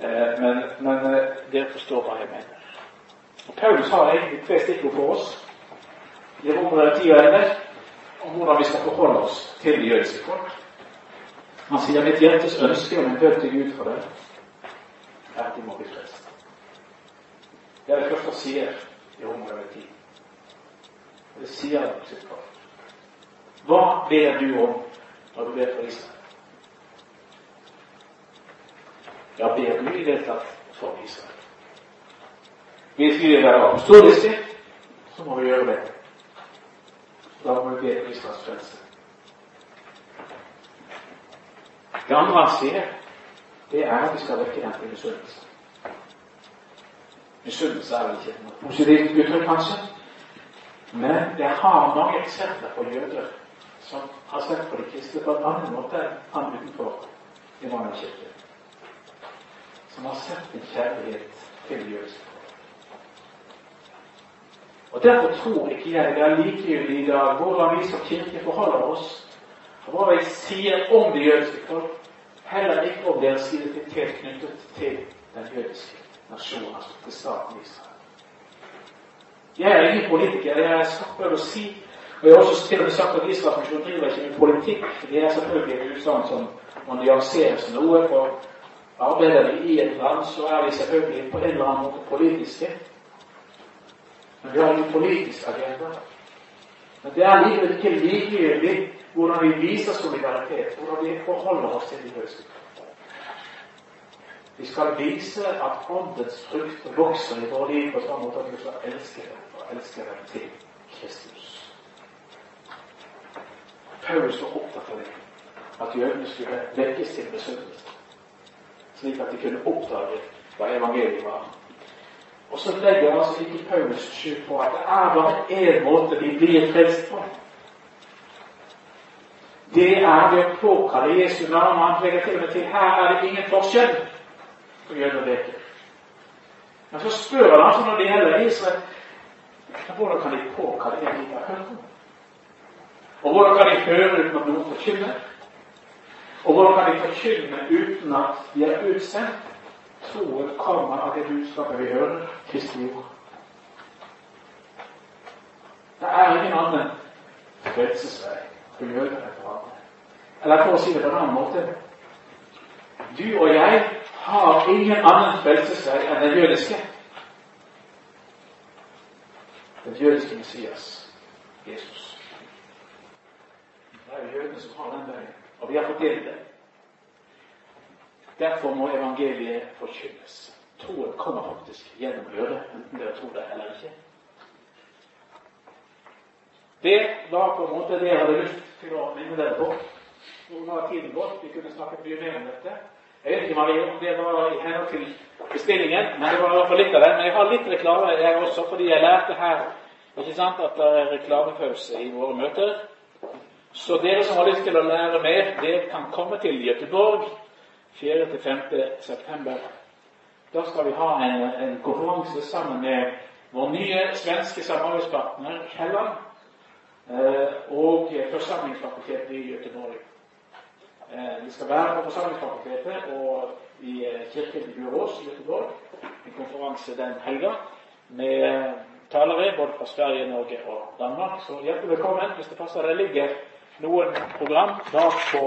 Eh, men, men eh, dere forstår hva jeg mener. Og Paulus har egentlig tre stikkord for oss i Romerne 10 og 11 om hvordan vi skal forholde oss til det jødiske folk. Han sier mitt hjertes ønske om en bønn til Gud for det er at de må bli frelst. Det er det første han sier i Romerne 10. Det sier han sitt kart. Hva ber du om når du ber for Israel? Ja, ber du i det tatt for Israel? Hvis vi vil være apostoliske, så må vi gjøre det. Da må vi be for Israels frelse. Det andre han sier, det er at vi skal vekke den til misunnelse. Er vel ikke noe positivt uttrykk, kanskje? Men det har mange eksempler på jøder som har sett på de kristne på en annen måte enn han utenfor Immanuelkirken. Som har sett en kjærlighet til jødiske Og Derfor tror ikke jeg det er likegyldig i dag hvordan vi som kirke forholder oss, og hva vi sier om det jødiske folk, heller ikke om deres identitet knyttet til den jødiske nasjonen, altså til staten Israel. Jeg er ingen politiker. Jeg har sagt å si og Jeg har også til og med sagt at Israelsmisjonen driver ikke med politikk. Det er selvfølgelig et utsagn som må nyanseres noe. For arbeider vi i et land, så er vi selvfølgelig på en eller annen måte politiske. Men vi har ingen politisk agenda. Men det er likevel ikke likegyldig hvordan vi viser solidaritet, hvordan vi forholder oss til de løse. Vi skal vise at åndens frukt vokser i våre liv på sånn måte at vi skal elske dem og elske dem til Kristus. Paulus var opptatt av det, at jødene skulle vekkes til misunnelse, slik at de kunne oppdage hva evangeliet var. Og så legger altså ikke Paulus skjul på at det er bare én måte vi blir frelst på. Det er ved å påkalle Jesu navn. Han legger til og med til her er det ingen forskjell og greker. Men så spør han altså når det gjelder Israel hvordan kan de påkalle det de har hørt om? Og hvordan kan de høre uten at noen forkynner? Og hvordan kan de forkynne uten at de er utsendt? Troen kommer av det budskapet vi hører, Kristi ord. Det er ingen annen frelsesvei for jødene enn for andre. Eller for å si det på en annen måte Du og jeg har ingen annen frelsesvei enn den jødiske. Den jødiske Messias, Jesus. Det er jo jødene som har den veien, og vi har fått delt det. Derfor må evangeliet forkynnes. Troen kommer faktisk gjennom det, enten dere tror det eller ikke. Det var på en måte det jeg hadde lyst til å minne dere på. Nå har tiden gått. Vi kunne snakket mye mer om dette. Jeg vet ikke om det var i henhold til bestillingen, men det var i hvert fall litt av det. Men jeg har litt reklame jeg også, fordi jeg lærte her ikke sant, at det er reklamepause i våre møter. Så dere som har lyst til å lære mer, dere kan komme til Göteborg 4.-5. september. Da skal vi ha en, en konferanse sammen med vår nye svenske samarbeidspartner Kielland eh, og Forsamlingsfakultetet i Göteborg. Eh, vi skal være på Forsamlingsfakultetet og i eh, kirken i Burås i Göteborg. En konferanse den helga med talere både fra Sverige, Norge og Danmark. Så hjertelig velkommen hvis det passer. Det ligger noen program bak på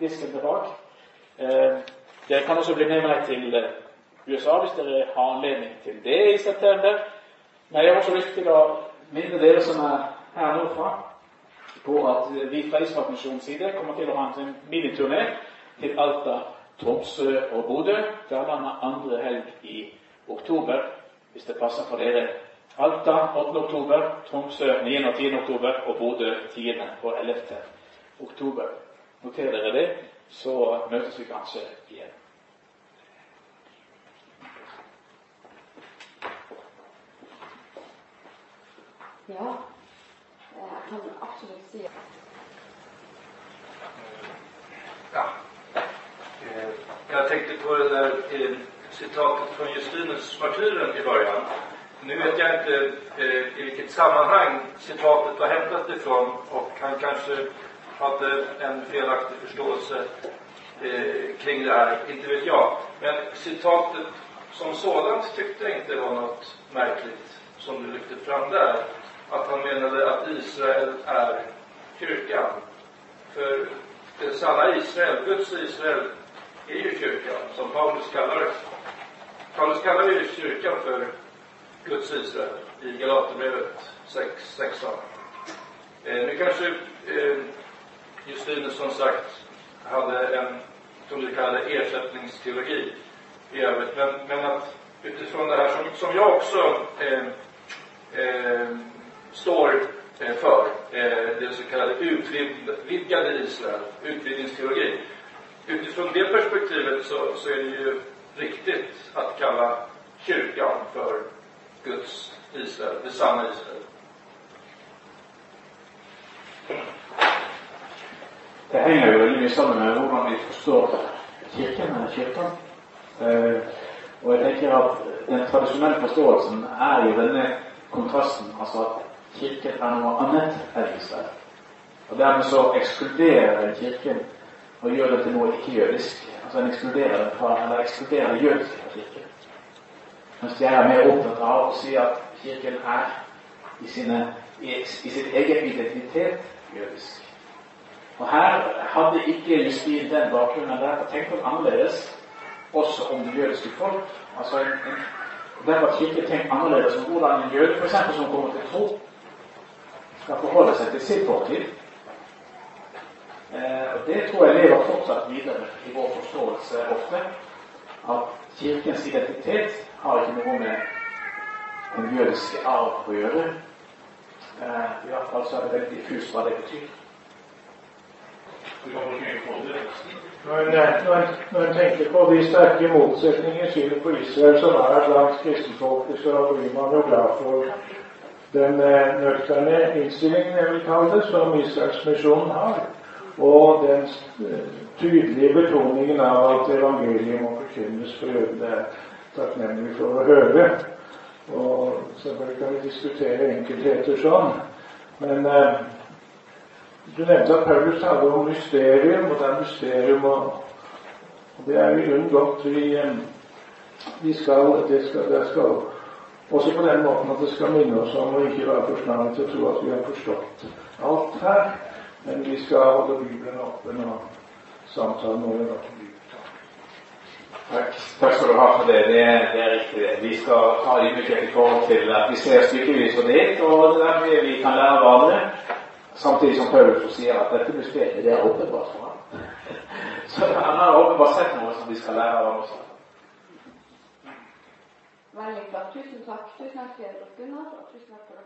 disken til bak. Eh, dere kan også bli med meg til eh, USA hvis dere har anledning til det i september. Men jeg har også lyst til å minne dere som er her nordfra, på at vi fra Israelsmisjonens side kommer til å ha en miniturné til Alta, Tromsø og Bodø. Der lander andre helg i oktober, hvis det passer for dere. Alta 8. oktober, Tromsø 9. og 10. oktober og Bodø 10. og 11. oktober. Noter dere det, så møtes vi kanskje igjen. Ja, jeg kan absolutt si Ja. Eh, Jag tänkte på det eh, citatet från Justinus martyren i början. Nu vet jag inte eh, i vilket sammanhang citatet var hämtat ifrån och han kanske hade en felaktig förståelse eh, kring det här, inte vet jag. Men citatet som sådant tyckte jag inte var något märkligt som du lyfte fram där. Att han menade att Israel är kyrkan. För det sanna Israel, Guds Israel, är ju kyrkan, som Paulus kallar det. Paulus kallar ju kyrkan för Guds Israel i Galaterbrevet 6, 16. Eh, nu kanske eh, Justinus som sagt hade en, som du kallade ersättningsteologi i övrigt. Men, men att utifrån det här som, som jag också eh, eh, står eh, för, eh, det så kallade utvidgade Israel, utvidgningsteori Utifrån det perspektivet så, så är det ju riktigt att kalla kyrkan för Guds Israel, det sanna Israel. Det henger jo veldig mye sammen med hvordan vi forstår Kirken eller Kirken. Eh, og jeg tenker at den tradisjonelle forståelsen er jo denne kontrasten, altså at Kirken er noe annet enn Israel. Og dermed så ekskluderer Kirken og gjør det til noe ikke-jødisk. Altså En ekskluderer fra, eller ekskluderer jødisk fra Kirken. Mens jeg er mer opptatt av å si at Kirken er i, sine, i, i sin egen identitet jødisk. Og her hadde ikke Justin den bakgrunnen. Derfor tenkte han annerledes også om det jødiske folk. Altså en, en, Derfor har Kirken tenkt annerledes om hvordan en jøde for eksempel, som kommer til tro, skal forholde seg til sin fortid. Eh, og Det tror jeg lever fortsatt videre i vår forståelse ofte. At Kirkens identitet har ikke noe med den jødiske arv å gjøre. Eh, I hvert fall så er det veldig diffust hva det betyr. Når en, tenker på de sterke motsetninger i synet på Israel som er blant kristenfolket, så blir man jo glad for den eh, nøkterne innstillingen jeg vil kalle det, som Israelsmisjonen har. Og den eh, tydelige betoningen av at evangeliet må forkynnes for jødene. Er takknemlig for å høre. Og selvfølgelig kan vi diskutere enkeltheter sånn. Men eh, du nevnte at Paulus taler om mysterium, og det er mysterium og, og Det er i grunnen godt vi, eh, vi skal, det skal, det skal også på den måten at det skal minne oss om å ikke være for snarere til å tro at vi har forstått alt her. Men vi skal holde Bibelen oppe når samtalen over blir Takk. Takk skal du ha for det. Det er, det er riktig. Vi skal ha ydmykhet i forhold til at vi ser stykkevis og delt, og det er mye vi kan lære av andre. Samtidig som Paulus sier at dette mysteriet det er åpenbart for ham. [laughs] Så han har åpenbart sett noe som vi skal lære av ham flott. Tusen takk. Tusen takk til Gunnar, og tusen takk for